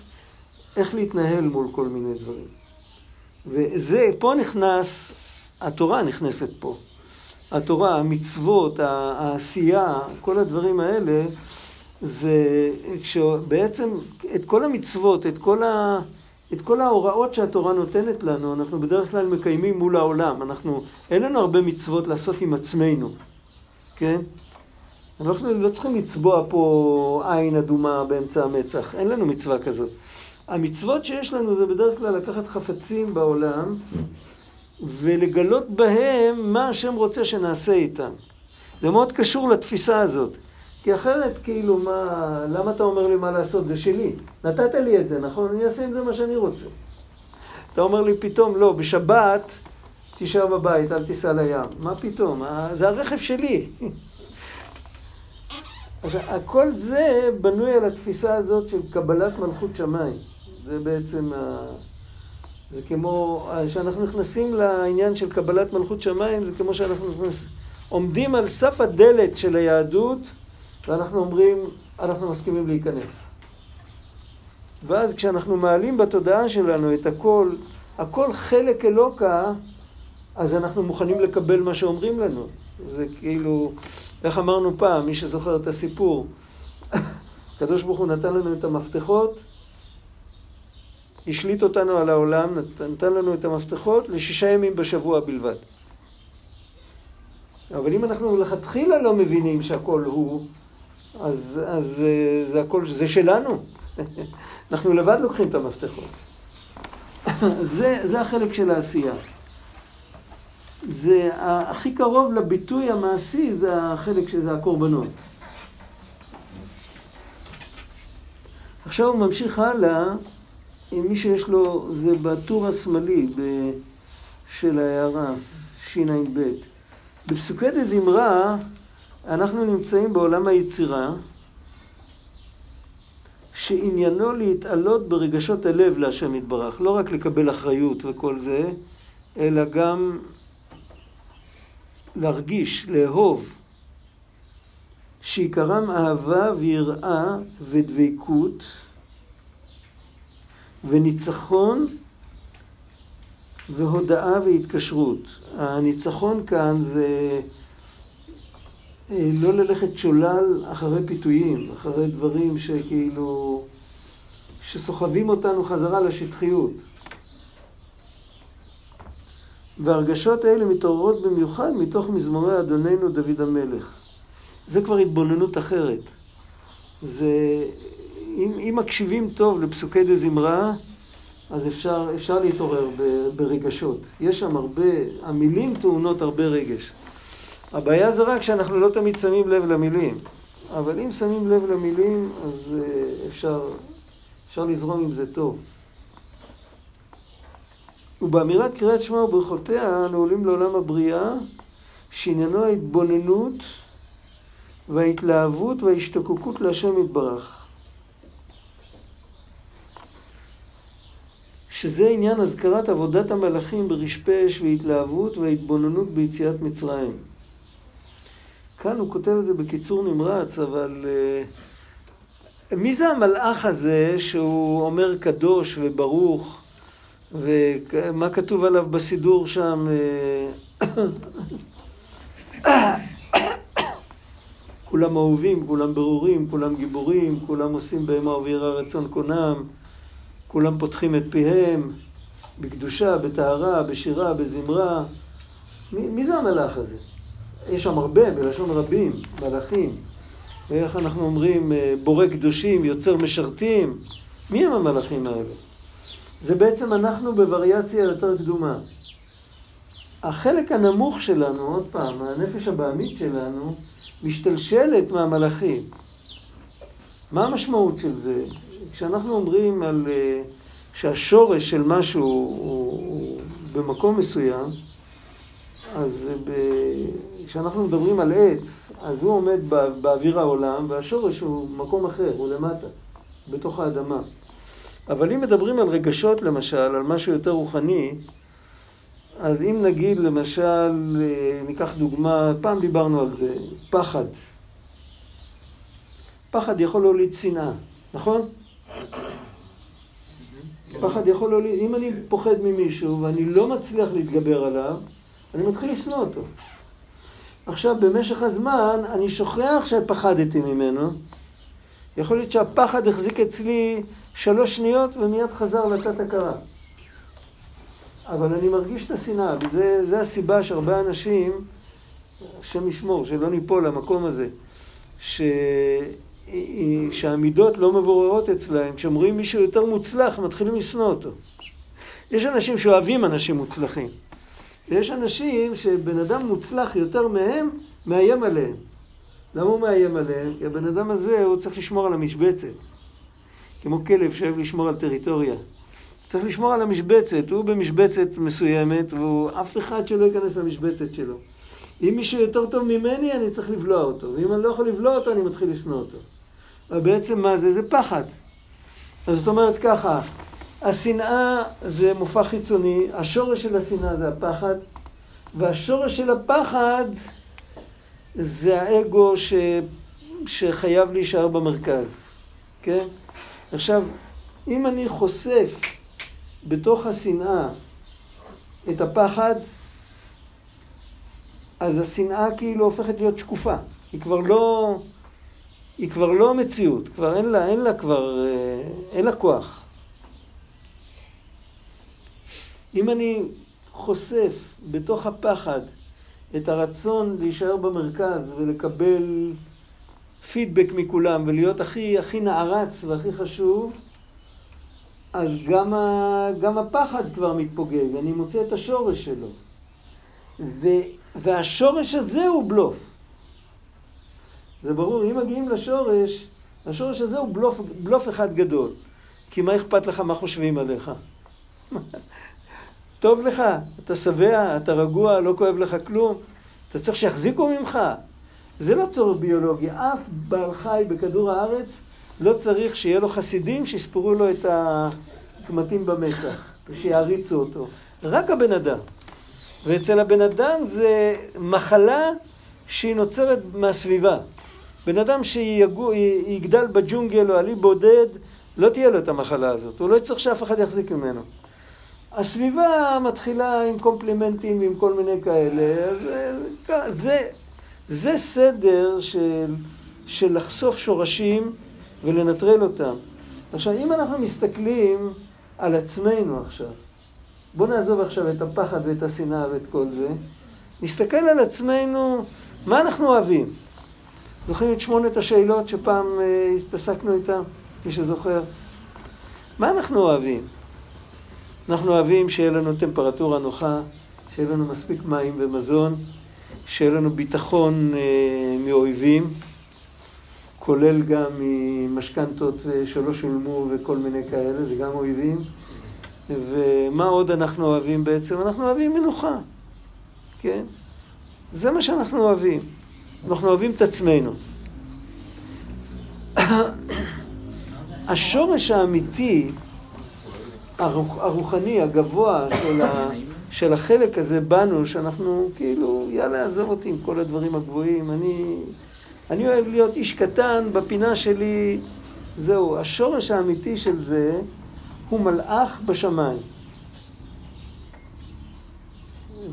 איך להתנהל מול כל מיני דברים. וזה, פה נכנס, התורה נכנסת פה. התורה, המצוות, העשייה, כל הדברים האלה, זה כשבעצם את כל המצוות, את כל, ה, את כל ההוראות שהתורה נותנת לנו, אנחנו בדרך כלל מקיימים מול העולם. אנחנו, אין לנו הרבה מצוות לעשות עם עצמנו, כן? אנחנו לא צריכים לצבוע פה עין אדומה באמצע המצח, אין לנו מצווה כזאת. המצוות שיש לנו זה בדרך כלל לקחת חפצים בעולם ולגלות בהם מה השם רוצה שנעשה איתם. זה מאוד קשור לתפיסה הזאת. כי אחרת, כאילו, מה, למה אתה אומר לי מה לעשות? זה שלי. נתת לי את זה, נכון? אני אעשה עם זה מה שאני רוצה. אתה אומר לי פתאום, לא, בשבת תישאר בבית, אל תיסע לים. מה פתאום? זה הרכב שלי. עכשיו, הכל זה בנוי על התפיסה הזאת של קבלת מלכות שמיים. זה בעצם, ה... זה כמו, כשאנחנו נכנסים לעניין של קבלת מלכות שמיים, זה כמו שאנחנו נכנס... עומדים על סף הדלת של היהדות, ואנחנו אומרים, אנחנו מסכימים להיכנס. ואז כשאנחנו מעלים בתודעה שלנו את הכל, הכל חלק אלוקה, אז אנחנו מוכנים לקבל מה שאומרים לנו. זה כאילו, איך אמרנו פעם, מי שזוכר את הסיפור, הקדוש ברוך הוא נתן לנו את המפתחות, השליט אותנו על העולם, נתן לנו את המפתחות לשישה ימים בשבוע בלבד. אבל אם אנחנו מלכתחילה לא מבינים שהכל הוא, אז, אז אה, זה הכל, זה שלנו. אנחנו לבד לוקחים את המפתחות. זה, זה החלק של העשייה. זה הכי קרוב לביטוי המעשי, זה החלק שזה הקורבנות. עכשיו הוא ממשיך הלאה אם מי שיש לו, זה בטור השמאלי של ההערה, שע"ב. בפסוקי דה זמרה אנחנו נמצאים בעולם היצירה, שעניינו להתעלות ברגשות הלב להשם יתברך, לא רק לקבל אחריות וכל זה, אלא גם להרגיש, לאהוב, שעיקרם אהבה ויראה ודבקות וניצחון והודאה והתקשרות. הניצחון כאן זה לא ללכת שולל אחרי פיתויים, אחרי דברים שכאילו, שסוחבים אותנו חזרה לשטחיות. והרגשות האלה מתעוררות במיוחד מתוך מזמורי אדוננו דוד המלך. זה כבר התבוננות אחרת. זה, אם, אם מקשיבים טוב לפסוקי דה זמרה, אז אפשר, אפשר להתעורר ברגשות. יש שם הרבה, המילים טעונות הרבה רגש. הבעיה זה רק שאנחנו לא תמיד שמים לב למילים. אבל אם שמים לב למילים, אז אה, אפשר, אפשר לזרום עם זה טוב. ובאמירת קריאת שמע וברכותיה אנו עולים לעולם הבריאה, שעניינו ההתבוננות וההתלהבות וההשתוקקות להשם יתברך. שזה עניין אזכרת עבודת המלאכים ברשפש והתלהבות וההתבוננות ביציאת מצרים. כאן הוא כותב את זה בקיצור נמרץ, אבל uh, מי זה המלאך הזה שהוא אומר קדוש וברוך, ומה כתוב עליו בסידור שם? אה, כולם אהובים, כולם ברורים, כולם גיבורים, כולם עושים בהמה וביראה רצון קונם, כולם פותחים את פיהם בקדושה, בטהרה, בשירה, בזמרה. מי, מי זה המלאך הזה? יש שם הרבה, בלשון רבים, מלאכים. ואיך אנחנו אומרים, אה, בורא קדושים, יוצר משרתים. מי הם המלאכים האלה? זה בעצם אנחנו בווריאציה יותר קדומה. החלק הנמוך שלנו, עוד פעם, הנפש הבעמית שלנו, משתלשלת מהמלאכים. מה המשמעות של זה? כשאנחנו אומרים על uh, שהשורש של משהו הוא, הוא במקום מסוים, אז ב... כשאנחנו מדברים על עץ, אז הוא עומד בא, באוויר העולם, והשורש הוא מקום אחר, הוא למטה, בתוך האדמה. אבל אם מדברים על רגשות למשל, על משהו יותר רוחני, אז אם נגיד למשל, אה, ניקח דוגמה, פעם דיברנו על זה, פחד. פחד יכול להוליד שנאה, נכון? פחד יכול להוליד, אם אני פוחד ממישהו ואני לא מצליח להתגבר עליו, אני מתחיל לשנוא אותו. עכשיו, במשך הזמן, אני שוכח שפחדתי ממנו. יכול להיות שהפחד החזיק אצלי שלוש שניות ומיד חזר לתת הכרה. אבל אני מרגיש את השנאה, וזה הסיבה שהרבה אנשים, השם ישמור, שלא ניפול למקום הזה, ש... שהמידות לא מבוררות אצלהם, כשהם רואים מישהו יותר מוצלח, מתחילים לשנוא אותו. יש אנשים שאוהבים אנשים מוצלחים. ויש אנשים שבן אדם מוצלח יותר מהם, מאיים עליהם. למה הוא מאיים עליהם? כי הבן אדם הזה, הוא צריך לשמור על המשבצת. כמו כלב שאוהב לשמור על טריטוריה. צריך לשמור על המשבצת, הוא במשבצת מסוימת, ואף אחד שלא ייכנס למשבצת שלו. אם מישהו יותר טוב ממני, אני צריך לבלוע אותו, ואם אני לא יכול לבלוע אותו, אני מתחיל לשנוא אותו. אבל בעצם מה זה? זה פחד. אז זאת אומרת ככה, השנאה זה מופע חיצוני, השורש של השנאה זה הפחד, והשורש של הפחד זה האגו ש... שחייב להישאר במרכז, כן? עכשיו, אם אני חושף בתוך השנאה את הפחד, אז השנאה כאילו הופכת להיות שקופה. היא כבר לא, היא כבר לא מציאות, כבר אין לה, אין לה כבר, אה, אין לה כוח. אם אני חושף בתוך הפחד את הרצון להישאר במרכז ולקבל פידבק מכולם ולהיות הכי, הכי נערץ והכי חשוב, אז גם, ה, גם הפחד כבר מתפוגג, אני מוצא את השורש שלו. ו, והשורש הזה הוא בלוף. זה ברור, אם מגיעים לשורש, השורש הזה הוא בלוף, בלוף אחד גדול. כי מה אכפת לך מה חושבים עליך? טוב לך, אתה שבע, אתה רגוע, לא כואב לך כלום, אתה צריך שיחזיקו ממך. זה לא צורך ביולוגי, אף בעל חי בכדור הארץ לא צריך שיהיה לו חסידים שיספרו לו את הקמטים במצח ושיעריצו אותו. רק הבן אדם. ואצל הבן אדם זה מחלה שהיא נוצרת מהסביבה. בן אדם שיגדל בג'ונגל או עלי בודד, לא תהיה לו את המחלה הזאת. הוא לא יצטרך שאף אחד יחזיק ממנו. הסביבה מתחילה עם קומפלימנטים ועם כל מיני כאלה, אז אה, זה, זה סדר של, של לחשוף שורשים ולנטרל אותם. עכשיו, אם אנחנו מסתכלים על עצמנו עכשיו, בואו נעזוב עכשיו את הפחד ואת השנאה ואת כל זה, נסתכל על עצמנו, מה אנחנו אוהבים? זוכרים את שמונת השאלות שפעם אה, הסתסקנו איתן, מי שזוכר? מה אנחנו אוהבים? אנחנו אוהבים שיהיה לנו טמפרטורה נוחה, שיהיה לנו מספיק מים ומזון, שיהיה לנו ביטחון אה, מאויבים, כולל גם ממשכנתות שלא שולמו וכל מיני כאלה, זה גם אויבים. ומה עוד אנחנו אוהבים בעצם? אנחנו אוהבים מנוחה, כן? זה מה שאנחנו אוהבים. אנחנו אוהבים את עצמנו. השורש האמיתי, הרוחני, הגבוה של, ה, של החלק הזה בנו, שאנחנו כאילו, יאללה, עזוב אותי עם כל הדברים הגבוהים, אני, אני אוהב להיות איש קטן בפינה שלי, זהו. השורש האמיתי של זה הוא מלאך בשמיים.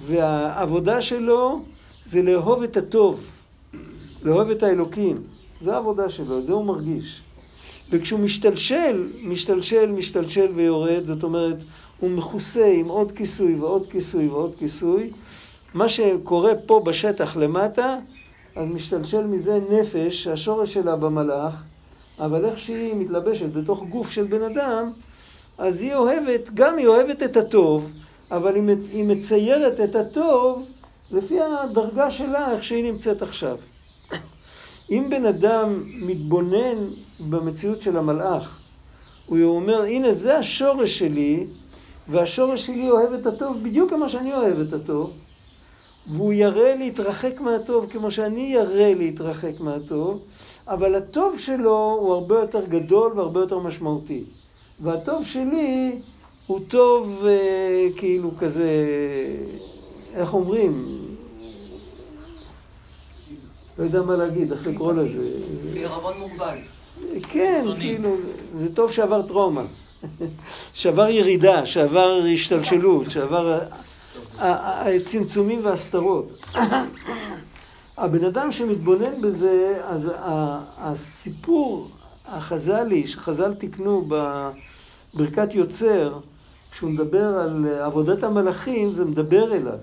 והעבודה שלו זה לאהוב את הטוב, לאהוב את האלוקים. זו העבודה שלו, זה הוא מרגיש. וכשהוא משתלשל, משתלשל, משתלשל ויורד, זאת אומרת, הוא מכוסה עם עוד כיסוי ועוד כיסוי ועוד כיסוי. מה שקורה פה בשטח למטה, אז משתלשל מזה נפש, השורש שלה במלאך, אבל איך שהיא מתלבשת בתוך גוף של בן אדם, אז היא אוהבת, גם היא אוהבת את הטוב, אבל היא מציירת את הטוב לפי הדרגה שלה, איך שהיא נמצאת עכשיו. אם בן אדם מתבונן במציאות של המלאך, הוא אומר, הנה זה השורש שלי, והשורש שלי אוהב את הטוב בדיוק כמו שאני אוהב את הטוב, והוא ירא להתרחק מהטוב כמו שאני ירא להתרחק מהטוב, אבל הטוב שלו הוא הרבה יותר גדול והרבה יותר משמעותי. והטוב שלי הוא טוב אה, כאילו כזה, איך אומרים? לא יודע מה להגיד, איך לקרוא לזה. בערבון מוגבל. כן, כאילו, זה טוב שעבר טראומה. שעבר ירידה, שעבר השתלשלות, שעבר הצמצומים והסתרות. הבן אדם שמתבונן בזה, אז הסיפור החז"לי, שחז"ל תיקנו בברכת יוצר, כשהוא מדבר על עבודת המלאכים, זה מדבר אליו.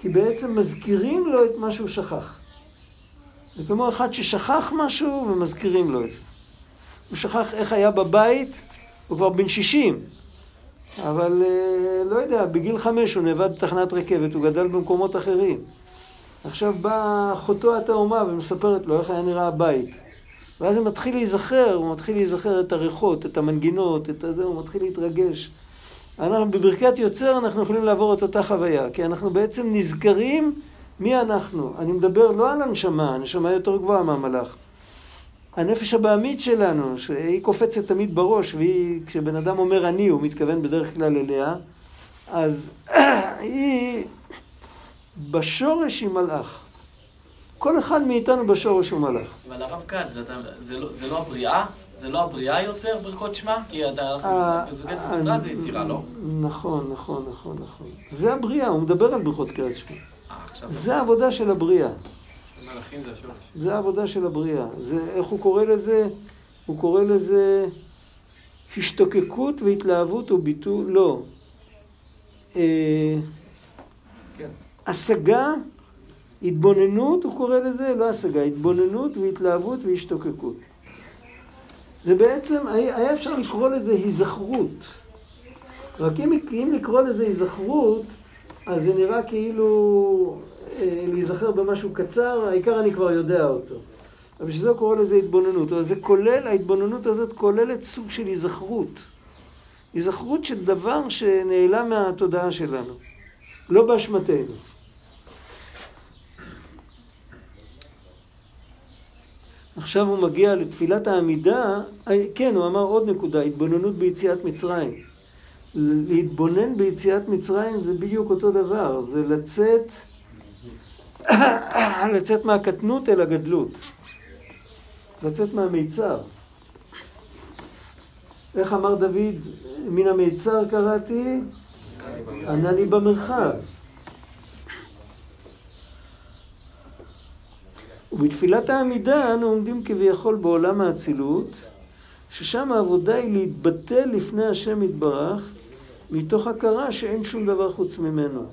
כי בעצם מזכירים לו את מה שהוא שכח. זה כמו אחד ששכח משהו ומזכירים לו את זה. הוא שכח איך היה בבית, הוא כבר בן 60, אבל אה, לא יודע, בגיל חמש הוא נאבד בתחנת רכבת, הוא גדל במקומות אחרים. עכשיו באה אחותו התאומה ומספרת לו איך היה נראה הבית. ואז הוא מתחיל להיזכר, הוא מתחיל להיזכר את הריחות, את המנגינות, את הזה, הוא מתחיל להתרגש. אנחנו בברכת יוצר אנחנו יכולים לעבור את אותה חוויה, כי אנחנו בעצם נזכרים מי אנחנו. אני מדבר לא על הנשמה, הנשמה יותר גבוהה מהמלאך. הנפש הבעמית שלנו, שהיא קופצת תמיד בראש, והיא, כשבן אדם אומר אני, הוא מתכוון בדרך כלל אליה, אז היא בשורש היא מלאך. כל אחד מאיתנו בשורש הוא מלאך. אבל הרב כת, זה, לא, זה לא הבריאה? זה לא הבריאה יוצר ברכות שמע? כי אתה, בזוגת הסדרה זה יצירה, לא? נכון, נכון, נכון, נכון. זה הבריאה, הוא מדבר על ברכות קריאת שמע. זה העבודה של הבריאה. מלאכים זה השורש. זה העבודה של הבריאה. זה, איך הוא קורא לזה? הוא קורא לזה השתוקקות והתלהבות או ביטול, לא. אה, כן. השגה, התבוננות, הוא קורא לזה, לא השגה, התבוננות והתלהבות והשתוקקות. זה בעצם, היה אפשר לקרוא לזה היזכרות. רק אם, אם לקרוא לזה היזכרות, אז זה נראה כאילו אה, להיזכר במשהו קצר, העיקר אני כבר יודע אותו. אבל בשביל זה קורא לזה התבוננות. אבל זה כולל, ההתבוננות הזאת כוללת סוג של היזכרות. היזכרות של דבר שנעלם מהתודעה שלנו, לא באשמתנו. עכשיו הוא מגיע לתפילת העמידה, אה, כן, הוא אמר עוד נקודה, התבוננות ביציאת מצרים. להתבונן ביציאת מצרים זה בדיוק אותו דבר, זה לצאת, לצאת מהקטנות אל הגדלות, לצאת מהמיצר. איך אמר דוד, מן המיצר קראתי, ענה לי במרחב. ובתפילת העמידה אנו עומדים כביכול בעולם האצילות, ששם העבודה היא להתבטל לפני השם יתברך, מתוך הכרה שאין שום דבר חוץ ממנו.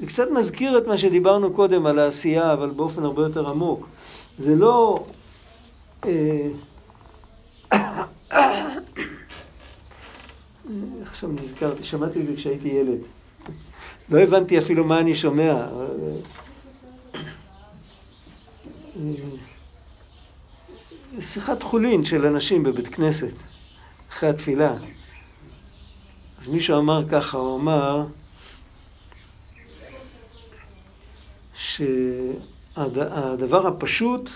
זה קצת מזכיר את מה שדיברנו קודם על העשייה, אבל באופן הרבה יותר עמוק. זה לא... אה, עכשיו נזכרתי, שמעתי את זה כשהייתי ילד. לא הבנתי אפילו מה אני שומע. שיחת חולין של אנשים בבית כנסת, אחרי התפילה. אז מישהו אמר ככה, הוא אמר שהדבר הפשוט,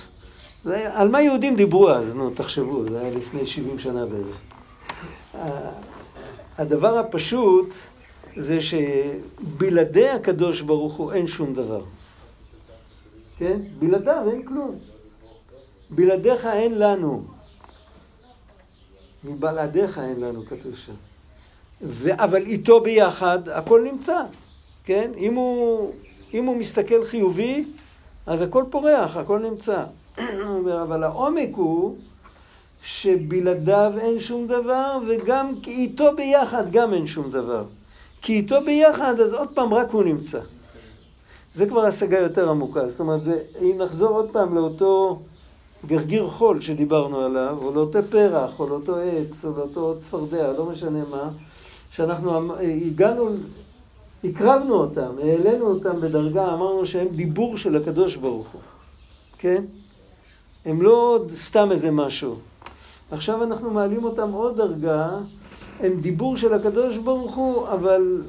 היה, על מה יהודים דיברו אז, נו, תחשבו, זה היה לפני 70 שנה בערך. הדבר הפשוט זה שבלעדי הקדוש ברוך הוא אין שום דבר. כן? בלעדיו אין כלום. בלעדיך אין לנו. מבלעדיך אין לנו, כתוב שם. ו... אבל איתו ביחד הכל נמצא, כן? אם הוא, אם הוא מסתכל חיובי, אז הכל פורח, הכל נמצא. אבל העומק הוא שבלעדיו אין שום דבר, וגם איתו ביחד גם אין שום דבר. כי איתו ביחד, אז עוד פעם רק הוא נמצא. זה כבר השגה יותר עמוקה. זאת אומרת, זה, אם נחזור עוד פעם לאותו גרגיר חול שדיברנו עליו, או לאותו פרח, או לאותו עץ, או לאותו צפרדע, לא משנה מה, שאנחנו אמ, הגענו, הקרבנו אותם, העלינו אותם בדרגה, אמרנו שהם דיבור של הקדוש ברוך הוא, כן? הם לא סתם איזה משהו. עכשיו אנחנו מעלים אותם עוד דרגה, הם דיבור של הקדוש ברוך הוא, אבל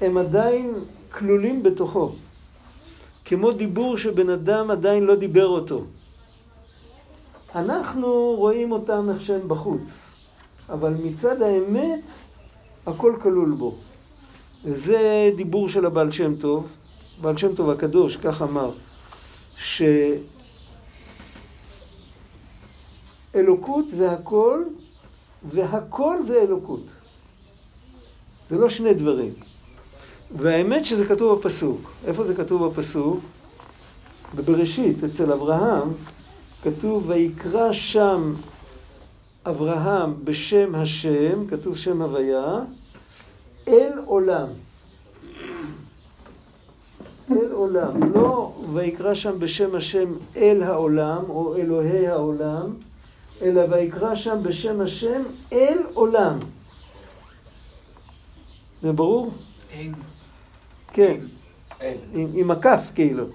הם עדיין כלולים בתוכו. כמו דיבור שבן אדם עדיין לא דיבר אותו. אנחנו רואים אותם איך שהם בחוץ, אבל מצד האמת הכל כלול בו. וזה דיבור של הבעל שם טוב, בעל שם טוב הקדוש, כך אמר, שאלוקות זה הכל, והכל זה אלוקות. זה לא שני דברים. והאמת שזה כתוב בפסוק. איפה זה כתוב בפסוק? בבראשית, אצל אברהם, כתוב ויקרא שם אברהם בשם השם, כתוב שם הוויה, אל עולם. אל עולם. לא ויקרא שם בשם השם אל העולם, או אלוהי העולם, אלא ויקרא שם בשם השם אל עולם. זה ברור? אין. כן. אין. עם, עם הכף כאילו.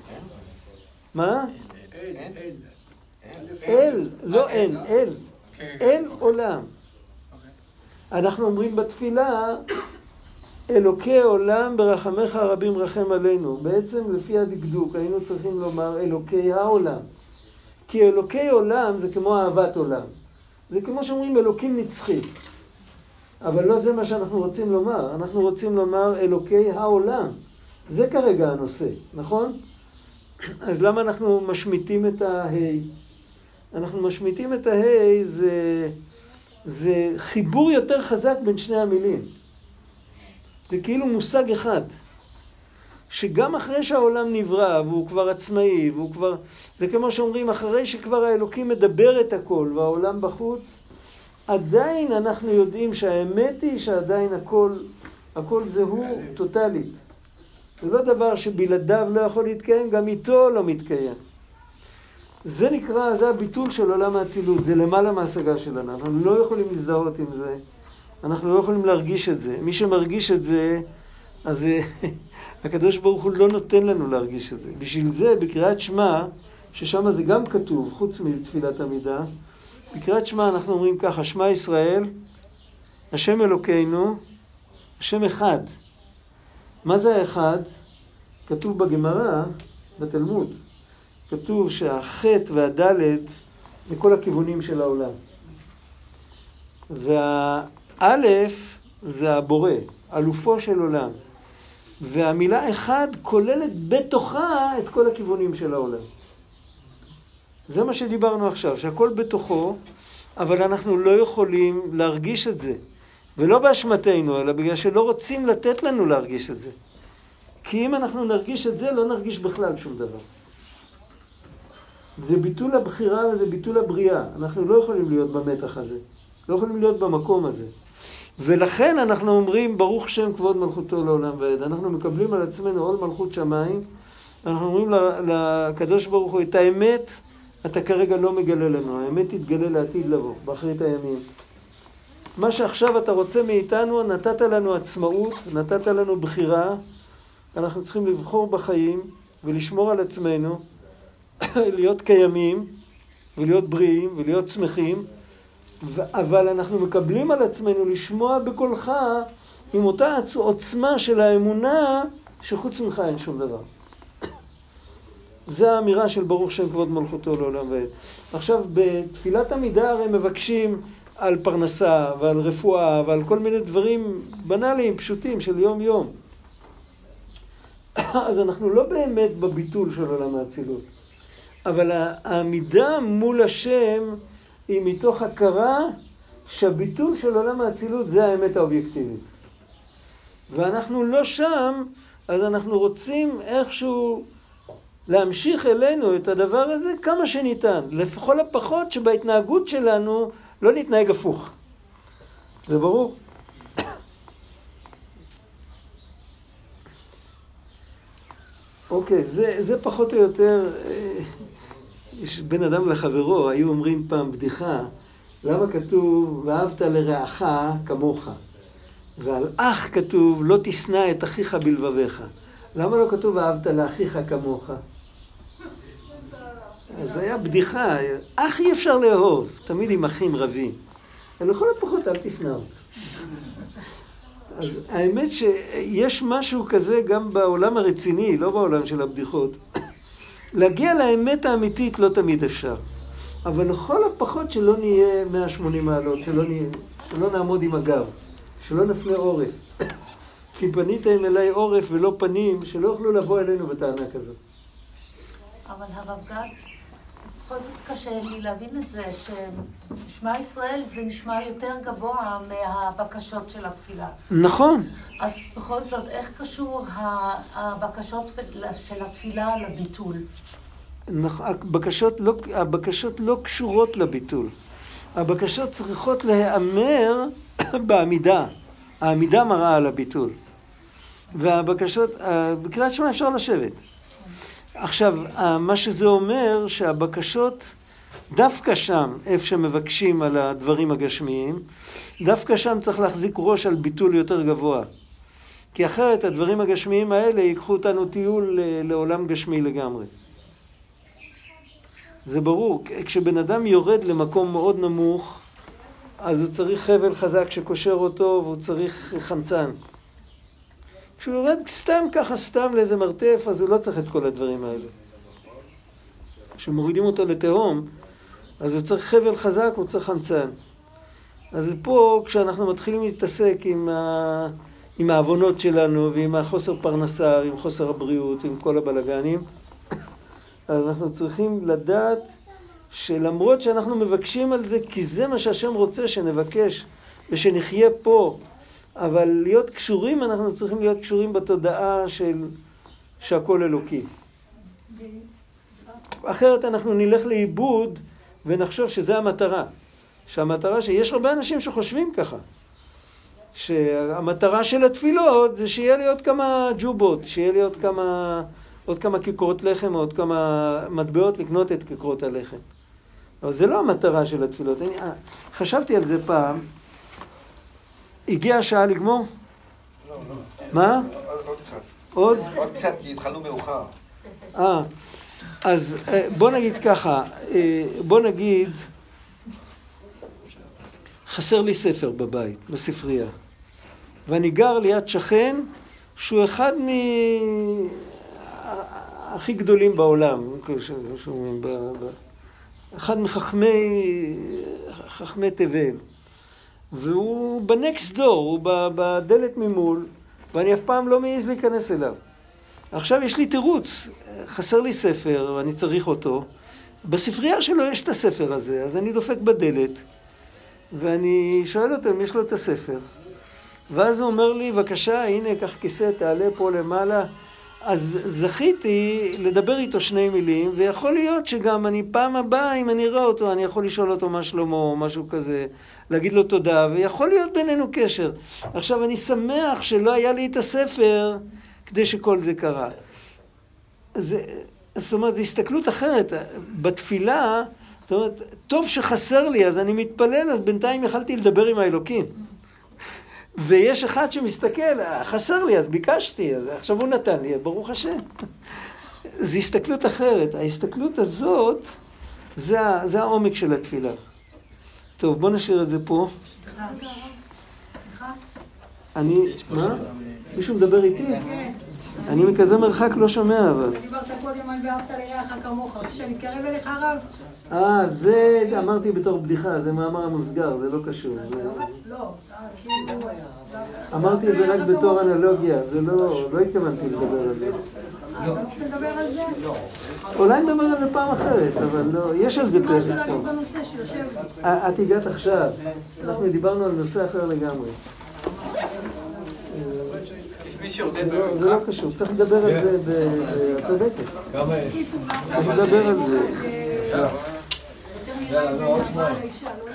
מה? אין. אל, לא אין, אל. אל אוקיי. עולם. אוקיי. אנחנו אומרים בתפילה, אלוקי עולם ברחמך הרבים רחם עלינו. בעצם לפי הדקדוק היינו צריכים לומר אלוקי העולם. כי אלוקי עולם זה כמו אהבת עולם. זה כמו שאומרים אלוקים נצחי. אבל לא זה מה שאנחנו רוצים לומר. אנחנו רוצים לומר אלוקי העולם. זה כרגע הנושא, נכון? אז למה אנחנו משמיטים את ההי? אנחנו משמיטים את ההי זה, זה חיבור יותר חזק בין שני המילים. זה כאילו מושג אחד. שגם אחרי שהעולם נברא והוא כבר עצמאי והוא כבר... זה כמו שאומרים, אחרי שכבר האלוקים מדבר את הכל והעולם בחוץ, עדיין אנחנו יודעים שהאמת היא שעדיין הכל, הכל זה הוא טוטאלית. זה לא דבר שבלעדיו לא יכול להתקיים, גם איתו לא מתקיים. זה נקרא, זה הביטול של עולם האצילות, זה למעלה מההשגה שלנו. אנחנו לא יכולים להזדהות עם זה, אנחנו לא יכולים להרגיש את זה. מי שמרגיש את זה, אז אה, הקדוש ברוך הוא לא נותן לנו להרגיש את זה. בשביל זה, בקריאת שמע, ששם זה גם כתוב, חוץ מתפילת עמידה, בקריאת שמע אנחנו אומרים ככה, שמע ישראל, השם אלוקינו, השם אחד. מה זה האחד? כתוב בגמרא, בתלמוד, כתוב שהחטא והדלת מכל הכיוונים של העולם. והאלף זה הבורא, אלופו של עולם. והמילה אחד כוללת בתוכה את כל הכיוונים של העולם. זה מה שדיברנו עכשיו, שהכל בתוכו, אבל אנחנו לא יכולים להרגיש את זה. ולא באשמתנו, אלא בגלל שלא רוצים לתת לנו להרגיש את זה. כי אם אנחנו נרגיש את זה, לא נרגיש בכלל שום דבר. זה ביטול הבחירה וזה ביטול הבריאה. אנחנו לא יכולים להיות במתח הזה. לא יכולים להיות במקום הזה. ולכן אנחנו אומרים, ברוך שם כבוד מלכותו לעולם ועד. אנחנו מקבלים על עצמנו עול מלכות שמיים. אנחנו אומרים לקדוש ברוך הוא, את האמת אתה כרגע לא מגלה לנו. האמת תתגלה לעתיד לבוא, באחרית הימים. מה שעכשיו אתה רוצה מאיתנו, נתת לנו עצמאות, נתת לנו בחירה. אנחנו צריכים לבחור בחיים ולשמור על עצמנו, להיות קיימים ולהיות בריאים ולהיות שמחים, אבל אנחנו מקבלים על עצמנו לשמוע בקולך עם אותה עוצמה של האמונה שחוץ ממך אין שום דבר. זה האמירה של ברוך שם כבוד מלכותו לעולם ועד. עכשיו, בתפילת עמידה הרי מבקשים על פרנסה ועל רפואה ועל כל מיני דברים בנאליים, פשוטים, של יום-יום. אז אנחנו לא באמת בביטול של עולם האצילות. אבל העמידה מול השם היא מתוך הכרה שהביטול של עולם האצילות זה האמת האובייקטיבית. ואנחנו לא שם, אז אנחנו רוצים איכשהו להמשיך אלינו את הדבר הזה כמה שניתן. לכל הפחות שבהתנהגות שלנו לא נתנהג הפוך. זה ברור? אוקיי, זה, זה פחות או יותר, יש בן אדם לחברו, היו אומרים פעם בדיחה, למה כתוב ואהבת לרעך כמוך, ועל אח כתוב לא תשנא את אחיך בלבביך. למה לא כתוב ואהבת לאחיך כמוך? אז היה בדיחה, אח אי אפשר לאהוב, תמיד עם אחים רבים. לכל הפחות אל תשנא אותו. אז האמת שיש משהו כזה גם בעולם הרציני, לא בעולם של הבדיחות. להגיע לאמת האמיתית לא תמיד אפשר. אבל לכל הפחות שלא נהיה 180 מעלות, שלא, נהיה, שלא נעמוד עם הגב, שלא נפנה עורף. כי פניתם אליי עורף ולא פנים, שלא יוכלו לבוא אלינו בטענה כזאת. אבל הרב גד, בכל זאת קשה לי להבין את זה, ששמע ישראל זה נשמע יותר גבוה מהבקשות של התפילה. נכון. אז בכל זאת, איך קשור הבקשות של התפילה לביטול? הבקשות לא, הבקשות לא קשורות לביטול. הבקשות צריכות להיאמר בעמידה. העמידה מראה על הביטול. והבקשות, בקריאת שמע אפשר לשבת. עכשיו, מה שזה אומר, שהבקשות, דווקא שם, איפה שמבקשים על הדברים הגשמיים, דווקא שם צריך להחזיק ראש על ביטול יותר גבוה. כי אחרת הדברים הגשמיים האלה ייקחו אותנו טיול לעולם גשמי לגמרי. זה ברור, כשבן אדם יורד למקום מאוד נמוך, אז הוא צריך חבל חזק שקושר אותו והוא צריך חמצן. כשהוא יורד סתם ככה, סתם לאיזה מרתף, אז הוא לא צריך את כל הדברים האלה. כשמורידים אותו לתהום, אז הוא צריך חבל חזק, הוא צריך חמצן. אז פה, כשאנחנו מתחילים להתעסק עם, ה... עם העוונות שלנו, ועם החוסר פרנסה, ועם חוסר הבריאות, ועם כל הבלגנים, אז אנחנו צריכים לדעת שלמרות שאנחנו מבקשים על זה, כי זה מה שהשם רוצה שנבקש, ושנחיה פה אבל להיות קשורים, אנחנו צריכים להיות קשורים בתודעה של שהכל אלוקי. אחרת אנחנו נלך לאיבוד ונחשוב שזה המטרה. שהמטרה, שיש הרבה אנשים שחושבים ככה. שהמטרה של התפילות זה שיהיה לי עוד כמה ג'ובות, שיהיה לי עוד כמה, עוד כמה כיכרות לחם, עוד כמה מטבעות לקנות את כיכרות הלחם. אבל זה לא המטרה של התפילות. אני, אה, חשבתי על זה פעם, הגיעה השעה לגמור? לא, לא. מה? עוד קצת. עוד? עוד קצת, כי התחלנו מאוחר. אה, אז אה, בוא נגיד ככה, אה, בוא נגיד, חסר לי ספר בבית, בספרייה. ואני גר ליד שכן שהוא אחד מ... הכי גדולים בעולם. אחד מחכמי חכמי תבל. והוא בנקסט דור, הוא בדלת ממול, ואני אף פעם לא מעז להיכנס אליו. עכשיו יש לי תירוץ, חסר לי ספר ואני צריך אותו. בספרייה שלו יש את הספר הזה, אז אני דופק בדלת, ואני שואל אותו אם יש לו את הספר. ואז הוא אומר לי, בבקשה, הנה, קח כיסא, תעלה פה למעלה. אז זכיתי לדבר איתו שני מילים, ויכול להיות שגם אני פעם הבאה, אם אני אראה אותו, אני יכול לשאול אותו מה שלמה, או משהו כזה, להגיד לו תודה, ויכול להיות בינינו קשר. עכשיו, אני שמח שלא היה לי את הספר כדי שכל זה קרה. זה, זאת אומרת, זו הסתכלות אחרת. בתפילה, זאת אומרת, טוב שחסר לי, אז אני מתפלל, אז בינתיים יכלתי לדבר עם האלוקים. ויש אחד שמסתכל, חסר לי, אז ביקשתי, אז עכשיו הוא נתן לי, ברוך השם. זו הסתכלות אחרת. ההסתכלות הזאת, זה, זה העומק של התפילה. טוב, בוא נשאיר את זה פה. אני, מה? מישהו מדבר איתי? אני מכזה מרחק לא שומע אבל. דיברת קודם על ואהבת לרעך כמוך, רוצה שאני אקרב אליך הרב? אה, זה אמרתי בתור בדיחה, זה מאמר מוסגר, זה לא קשור. לא, אמרתי את זה רק בתור אנלוגיה, זה לא, לא התכוונתי לדבר על זה. אתה רוצה לדבר על זה? לא. אולי נדבר על זה פעם אחרת, אבל לא, יש על זה פרק פה. שיושב. את הגעת עכשיו, אנחנו דיברנו על נושא אחר לגמרי. מי שרוצה זה לדבר לא- זה לא קשור, צריך לדבר על זה, ב- את צודקת. צריך לדבר על זה. בין הבעל לאישה, לא